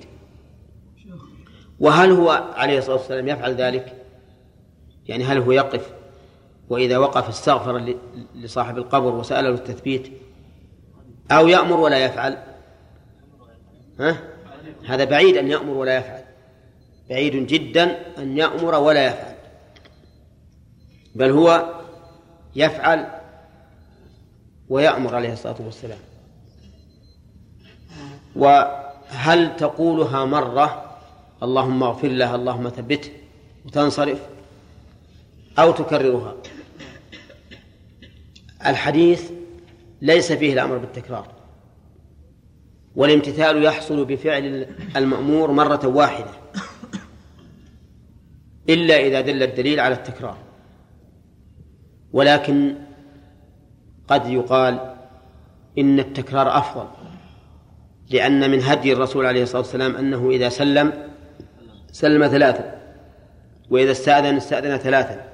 [SPEAKER 1] وهل هو عليه الصلاة والسلام يفعل ذلك؟ يعني هل هو يقف وإذا وقف استغفر لصاحب القبر وسأله التثبيت؟ أو يأمر ولا يفعل؟ ها؟ هذا بعيد أن يأمر ولا يفعل. بعيد جدا أن يأمر ولا يفعل. بل هو يفعل ويأمر عليه الصلاة والسلام. وهل تقولها مرة اللهم اغفر له اللهم ثبته وتنصرف أو تكررها؟ الحديث ليس فيه الأمر بالتكرار. والامتثال يحصل بفعل المأمور مرة واحدة إلا إذا دل الدليل على التكرار. ولكن قد يقال إن التكرار أفضل. لأن من هدي الرسول عليه الصلاة والسلام أنه إذا سلم سلم ثلاثا وإذا استأذن استأذن ثلاثا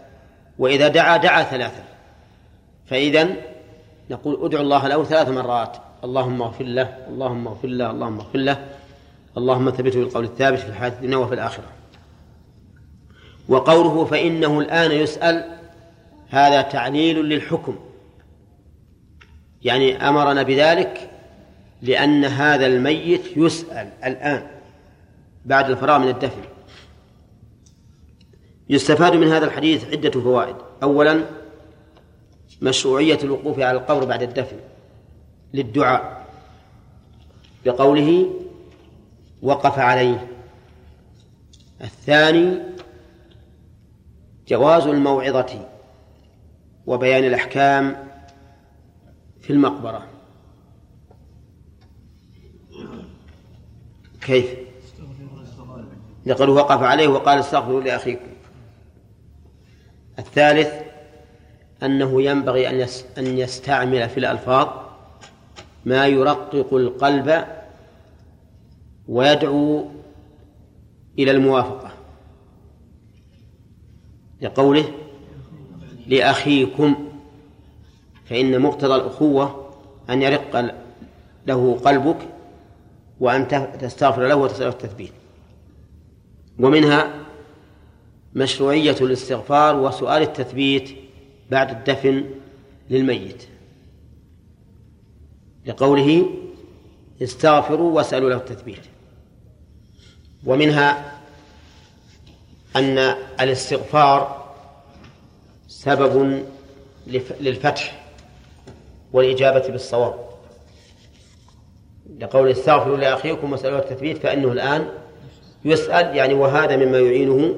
[SPEAKER 1] وإذا دعا دعا ثلاثا. فإذا نقول ادعو الله له ثلاث مرات. اللهم اغفر له اللهم اغفر له اللهم اغفر له. اللهم ثبته بالقول الثابت في الحياة الدنيا وفي الآخرة. وقوله فإنه الآن يسأل هذا تعليل للحكم. يعني أمرنا بذلك لأن هذا الميت يسأل الآن بعد الفراغ من الدفن. يستفاد من هذا الحديث عدة فوائد. أولا مشروعية الوقوف على القبر بعد الدفن للدعاء. بقوله وقف عليه. الثاني جواز الموعظة وبيان الأحكام في المقبرة. كيف؟ لقد وقف عليه وقال استغفروا لأخيكم الثالث أنه ينبغي أن أن يستعمل في الألفاظ ما يرقق القلب ويدعو إلى الموافقة لقوله لأخيكم فإن مقتضى الأخوة أن يرق له قلبك وأن تستغفر له وتسأله التثبيت. ومنها مشروعية الاستغفار وسؤال التثبيت بعد الدفن للميت. لقوله استغفروا واسألوا له التثبيت. ومنها أن الاستغفار سبب للفتح والإجابة بالصواب. لقول استغفروا لأخيكم واسألوا التثبيت فإنه الآن يسأل يعني وهذا مما يعينه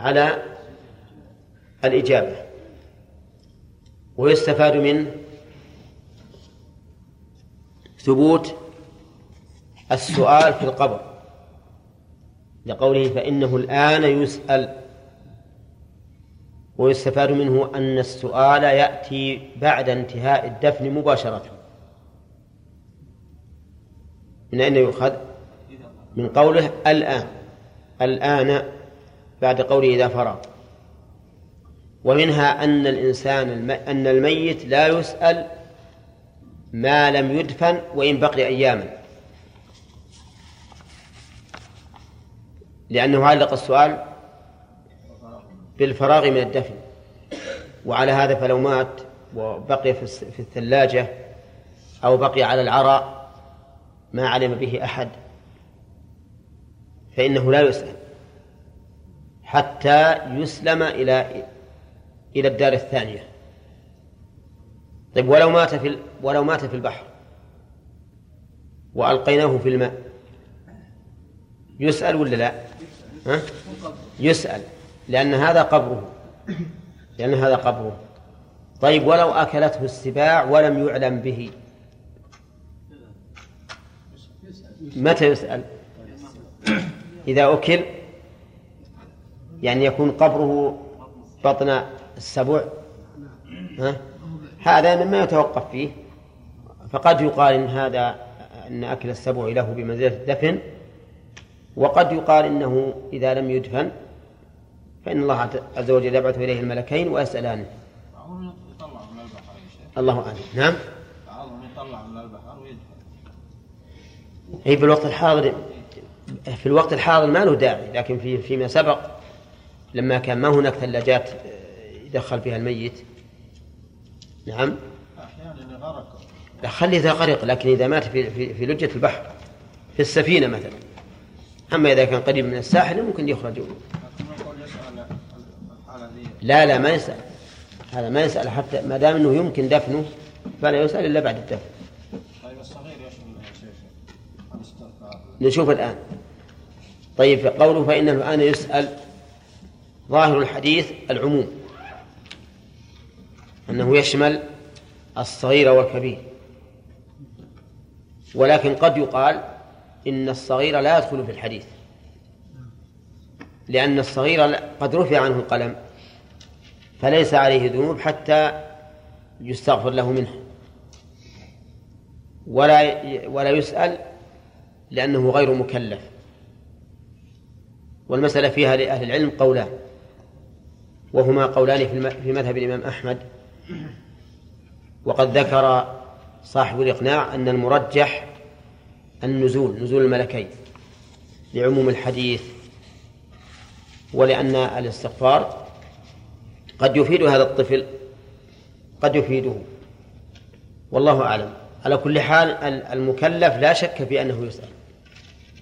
[SPEAKER 1] على الإجابة. ويستفاد منه ثبوت السؤال في القبر لقوله فإنه الآن يسأل. ويستفاد منه أن السؤال يأتي بعد انتهاء الدفن مباشرة. من أين يؤخذ؟ من قوله الآن. الآن بعد قوله إذا فرغ. ومنها أن الإنسان أن الميت لا يسأل ما لم يدفن وإن بقي أياما. لأنه علق السؤال بالفراغ من الدفن. وعلى هذا فلو مات وبقي في الثلاجة أو بقي على العراء ما علم به أحد فإنه لا يسأل حتى يسلم إلى إلى الدار الثانية طيب ولو مات في ولو مات في البحر وألقيناه في الماء يسأل ولا لا؟ ها؟ يسأل لأن هذا قبره لأن هذا قبره طيب ولو أكلته السباع ولم يعلم به متى يسأل؟ إذا أكل يعني يكون قبره بطن السبع ها؟ هذا مما يتوقف فيه. فقد يقال إن هذا أن أكل السبع له بمنزلة الدفن وقد يقال إنه إذا لم يدفن فإن الله عز وجل يبعث إليه الملكين ويسألانه. الله أعلم. نعم
[SPEAKER 3] بعضهم يطلع من البحر ويدفن
[SPEAKER 1] أي في الوقت الحاضر في الوقت الحاضر ما له داعي لكن في فيما سبق لما كان ما هناك ثلاجات يدخل فيها الميت. نعم.
[SPEAKER 3] أحيانا غرق.
[SPEAKER 1] خلي إذا غرق لكن إذا مات في, في, في لجة البحر في السفينة مثلا. أما إذا كان قريب من الساحل ممكن يخرج.
[SPEAKER 3] لكن نقول يسأل الحالة ذي
[SPEAKER 1] لا لا ما يسأل. هذا ما يسأل حتى ما دام أنه يمكن دفنه فلا يسأل إلا بعد الدفن
[SPEAKER 3] طيب الصغير يشمل يا شيخ الاستغفار
[SPEAKER 1] نشوف الآن. طيب قوله فإنه الآن يسأل ظاهر الحديث العموم. أنه يشمل الصغير والكبير. ولكن قد يقال إن الصغير لا يدخل في الحديث. لأن الصغير قد رفع عنه القلم فليس عليه ذنوب حتى يستغفر له منها ولا ولا يسأل لأنه غير مكلف. والمسألة فيها لأهل العلم قولان. وهما قولان في مذهب الإمام أحمد. وقد ذكر صاحب الإقناع أن المرجح النزول نزول الملكين لعموم الحديث ولأن الاستغفار قد يفيد هذا الطفل قد يفيده. والله أعلم. على كل حال المكلف لا شك في أنه يسأل.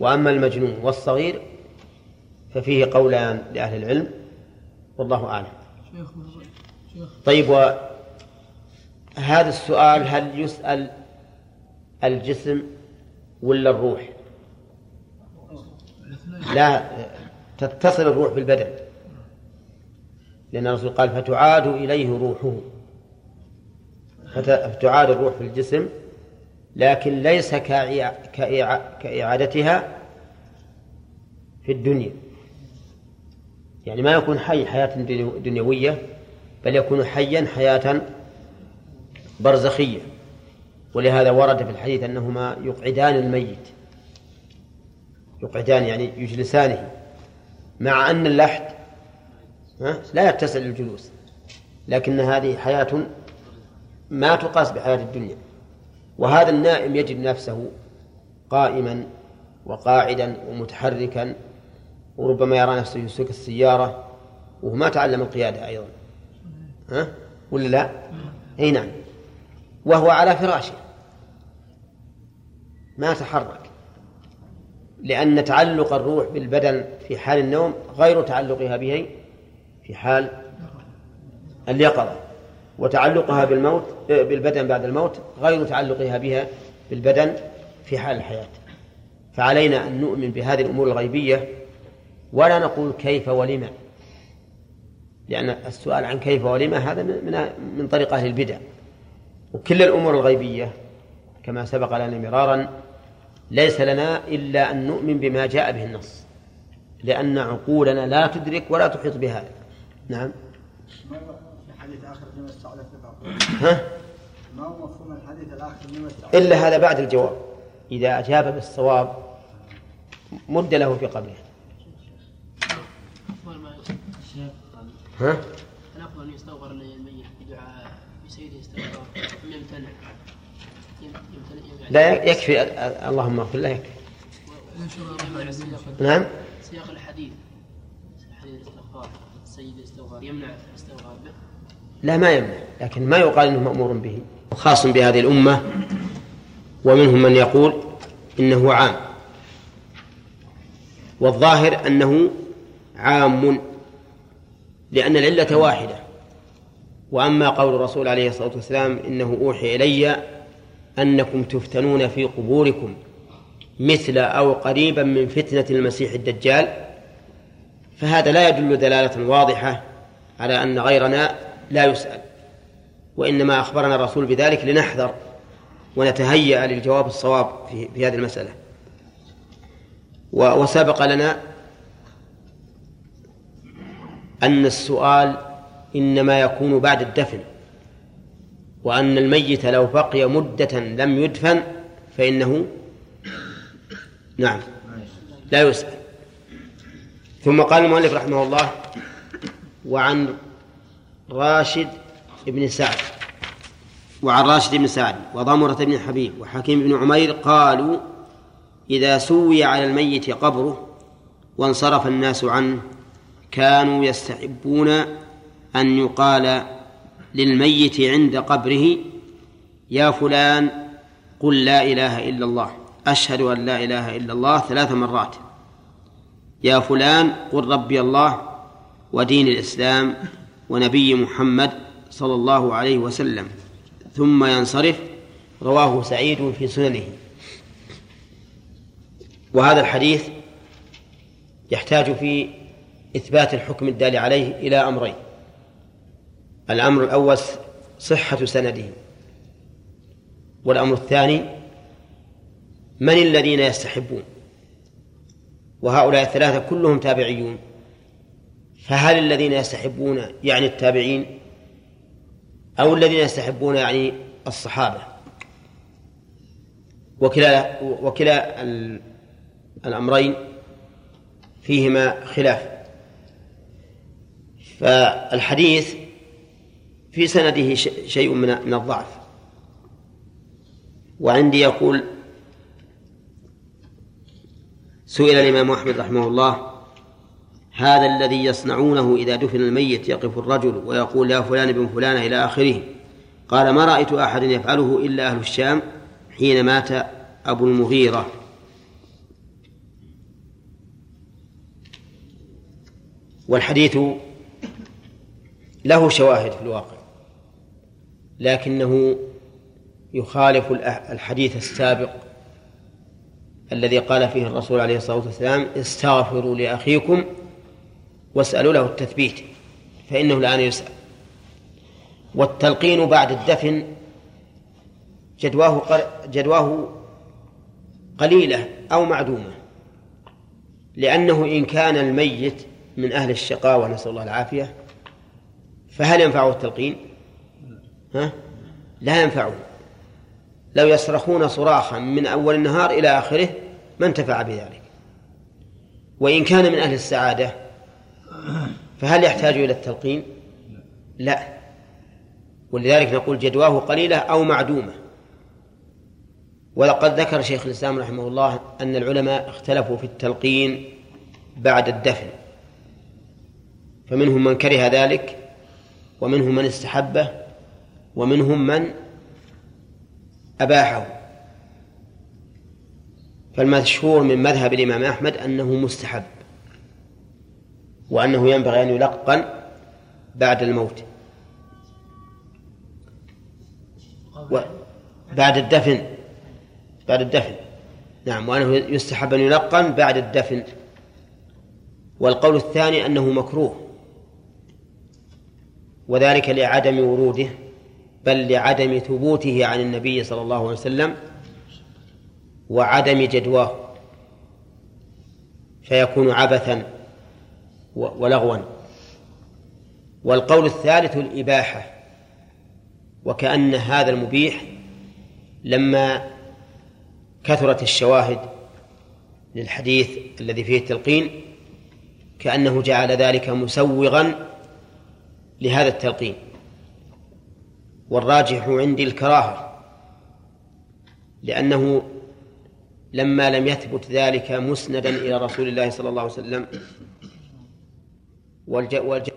[SPEAKER 1] وأما المجنون والصغير ففيه قولان لأهل العلم والله أعلم. طيب وهذا السؤال هل يسأل الجسم ولا الروح؟ لا تتصل الروح بالبدن. لأن الرسول قال فتعاد إليه روحه. فت- فتعاد الروح في الجسم لكن ليس كإع- كإع- كإعادتها في الدنيا. يعني ما يكون حي حياة دنيو- دنيوية بل يكون حيا حياة برزخية. ولهذا ورد في الحديث أنهما يقعدان الميت. يقعدان يعني يجلسانه مع أن اللحد لا يتسع للجلوس لكن هذه حياة ما تقاس بحياة الدنيا. وهذا النائم يجد نفسه قائما وقاعدا ومتحركا وربما يرى نفسه يسوق السيارة وهو ما تعلم القيادة أيضا. ها؟ ولا لا؟ أي نعم. وهو على فراشه. ما تحرك. لأن تعلق الروح بالبدن في حال النوم غير تعلقها به في حال اليقظة. وتعلقها بالموت بالبدن بعد الموت غير تعلقها بها بالبدن في حال الحياة. فعلينا أن نؤمن بهذه الأمور الغيبية ولا نقول كيف ولما لأن السؤال عن كيف ولما هذا من من طريق أهل البدع. وكل الأمور الغيبية كما سبق لنا مرارا ليس لنا إلا أن نؤمن بما جاء به النص. لأن عقولنا لا تدرك ولا تحيط بهذا نعم.
[SPEAKER 8] آخر
[SPEAKER 1] ها؟
[SPEAKER 8] ما هو مفهوم الحديث الآخر
[SPEAKER 1] إلا هذا بعد الجواب. إذا أجاب بالصواب مد له في قبره.
[SPEAKER 4] ما
[SPEAKER 1] ها؟
[SPEAKER 4] الأفضل أن يستغفر للميت بدعاء بسيده استغفار يمتنع. يمتنع
[SPEAKER 1] لا يكفي. اللهم اغفر له يكفي. نعم.
[SPEAKER 4] سياق الحديث. حديث الاستغفار السيد الاستغفار يمنع الاستغفار به.
[SPEAKER 1] لا ما يمنع لكن ما يقال إنه مأمور به. خاص بهذه الأمة ومنهم من يقول إنه عام. والظاهر أنه عام لأن العلة واحدة. وأما قول الرسول عليه الصلاة والسلام إنه أوحي إلي أنكم تفتنون في قبوركم مثل أو قريبا من فتنة المسيح الدجال فهذا لا يدل دلالة واضحة على أن غيرنا لا يسأل. وإنما أخبرنا الرسول بذلك لنحذر ونتهيأ للجواب الصواب في, في هذه المسألة. وسبق لنا أن السؤال إنما يكون بعد الدفن وأن الميت لو بقي مدة لم يدفن فإنه نعم لا يسأل. ثم قال المؤلف رحمه الله وعن راشد بن سعد. وعن راشد بن سعد وضمرة بن حبيب وحكيم بن عمير قالوا إذا سوي على الميت قبره وانصرف الناس عنه كانوا يستحبون أن يقال للميت عند قبره يا فلان قل لا إله إلا الله أشهد أن لا إله إلا الله ثلاث مرات. يا فلان قل ربي الله ودين الإسلام ونبي محمد صلى الله عليه وسلم ثم ينصرف رواه سعيد في سننه. وهذا الحديث يحتاج في إثبات الحكم الدال عليه إلى أمرين. الأمر الأول صحة سنده. والأمر الثاني من الذين يستحبون؟ وهؤلاء الثلاثة كلهم تابعيون. فهل الذين يستحبون يعني التابعين أو الذين يستحبون يعني الصحابة وكلا وكلا الأمرين فيهما خلاف. فالحديث في سنده شيء من من الضعف. وعندي يقول سئل الإمام أحمد رحمه الله هذا الذي يصنعونه إذا دفن الميت يقف الرجل ويقول يا فلان بن فلان إلى آخره. قال ما رأيت أحد يفعله إلا أهل الشام حين مات أبو المغيرة. والحديث له شواهد في الواقع لكنه يخالف الحديث السابق الذي قال فيه الرسول عليه الصلاة والسلام استغفروا لأخيكم واسألوا له التثبيت فإنه الآن يسأل والتلقين بعد الدفن جدواه جدواه قليلة أو معدومة لأنه إن كان الميت من أهل الشقاوة نسأل الله العافية فهل ينفعه التلقين؟ ها؟ لا ينفعه لو يصرخون صراخا من أول النهار إلى آخره ما انتفع بذلك وإن كان من أهل السعادة فهل يحتاج إلى التلقين؟ لا. ولذلك نقول جدواه قليلة أو معدومة. ولقد ذكر شيخ الإسلام رحمه الله أن العلماء اختلفوا في التلقين بعد الدفن. فمنهم من كره ذلك ومنهم من استحبه ومنهم من أباحه. فالمشهور من مذهب الإمام أحمد أنه مستحب. وأنه ينبغي أن يلقن بعد الموت. بعد الدفن. بعد الدفن. نعم وأنه يستحب أن يلقن بعد الدفن. والقول الثاني أنه مكروه. وذلك لعدم وروده بل لعدم ثبوته عن النبي صلى الله عليه وسلم وعدم جدواه. فيكون عبثا. ولغوا. والقول الثالث الإباحة. وكأن هذا المبيح لما كثرت الشواهد للحديث الذي فيه التلقين كأنه جعل ذلك مسوغا لهذا التلقين. والراجح عندي الكراهة لأنه لما لم يثبت ذلك مسندا إلى رسول الله صلى الله عليه وسلم والج... والج...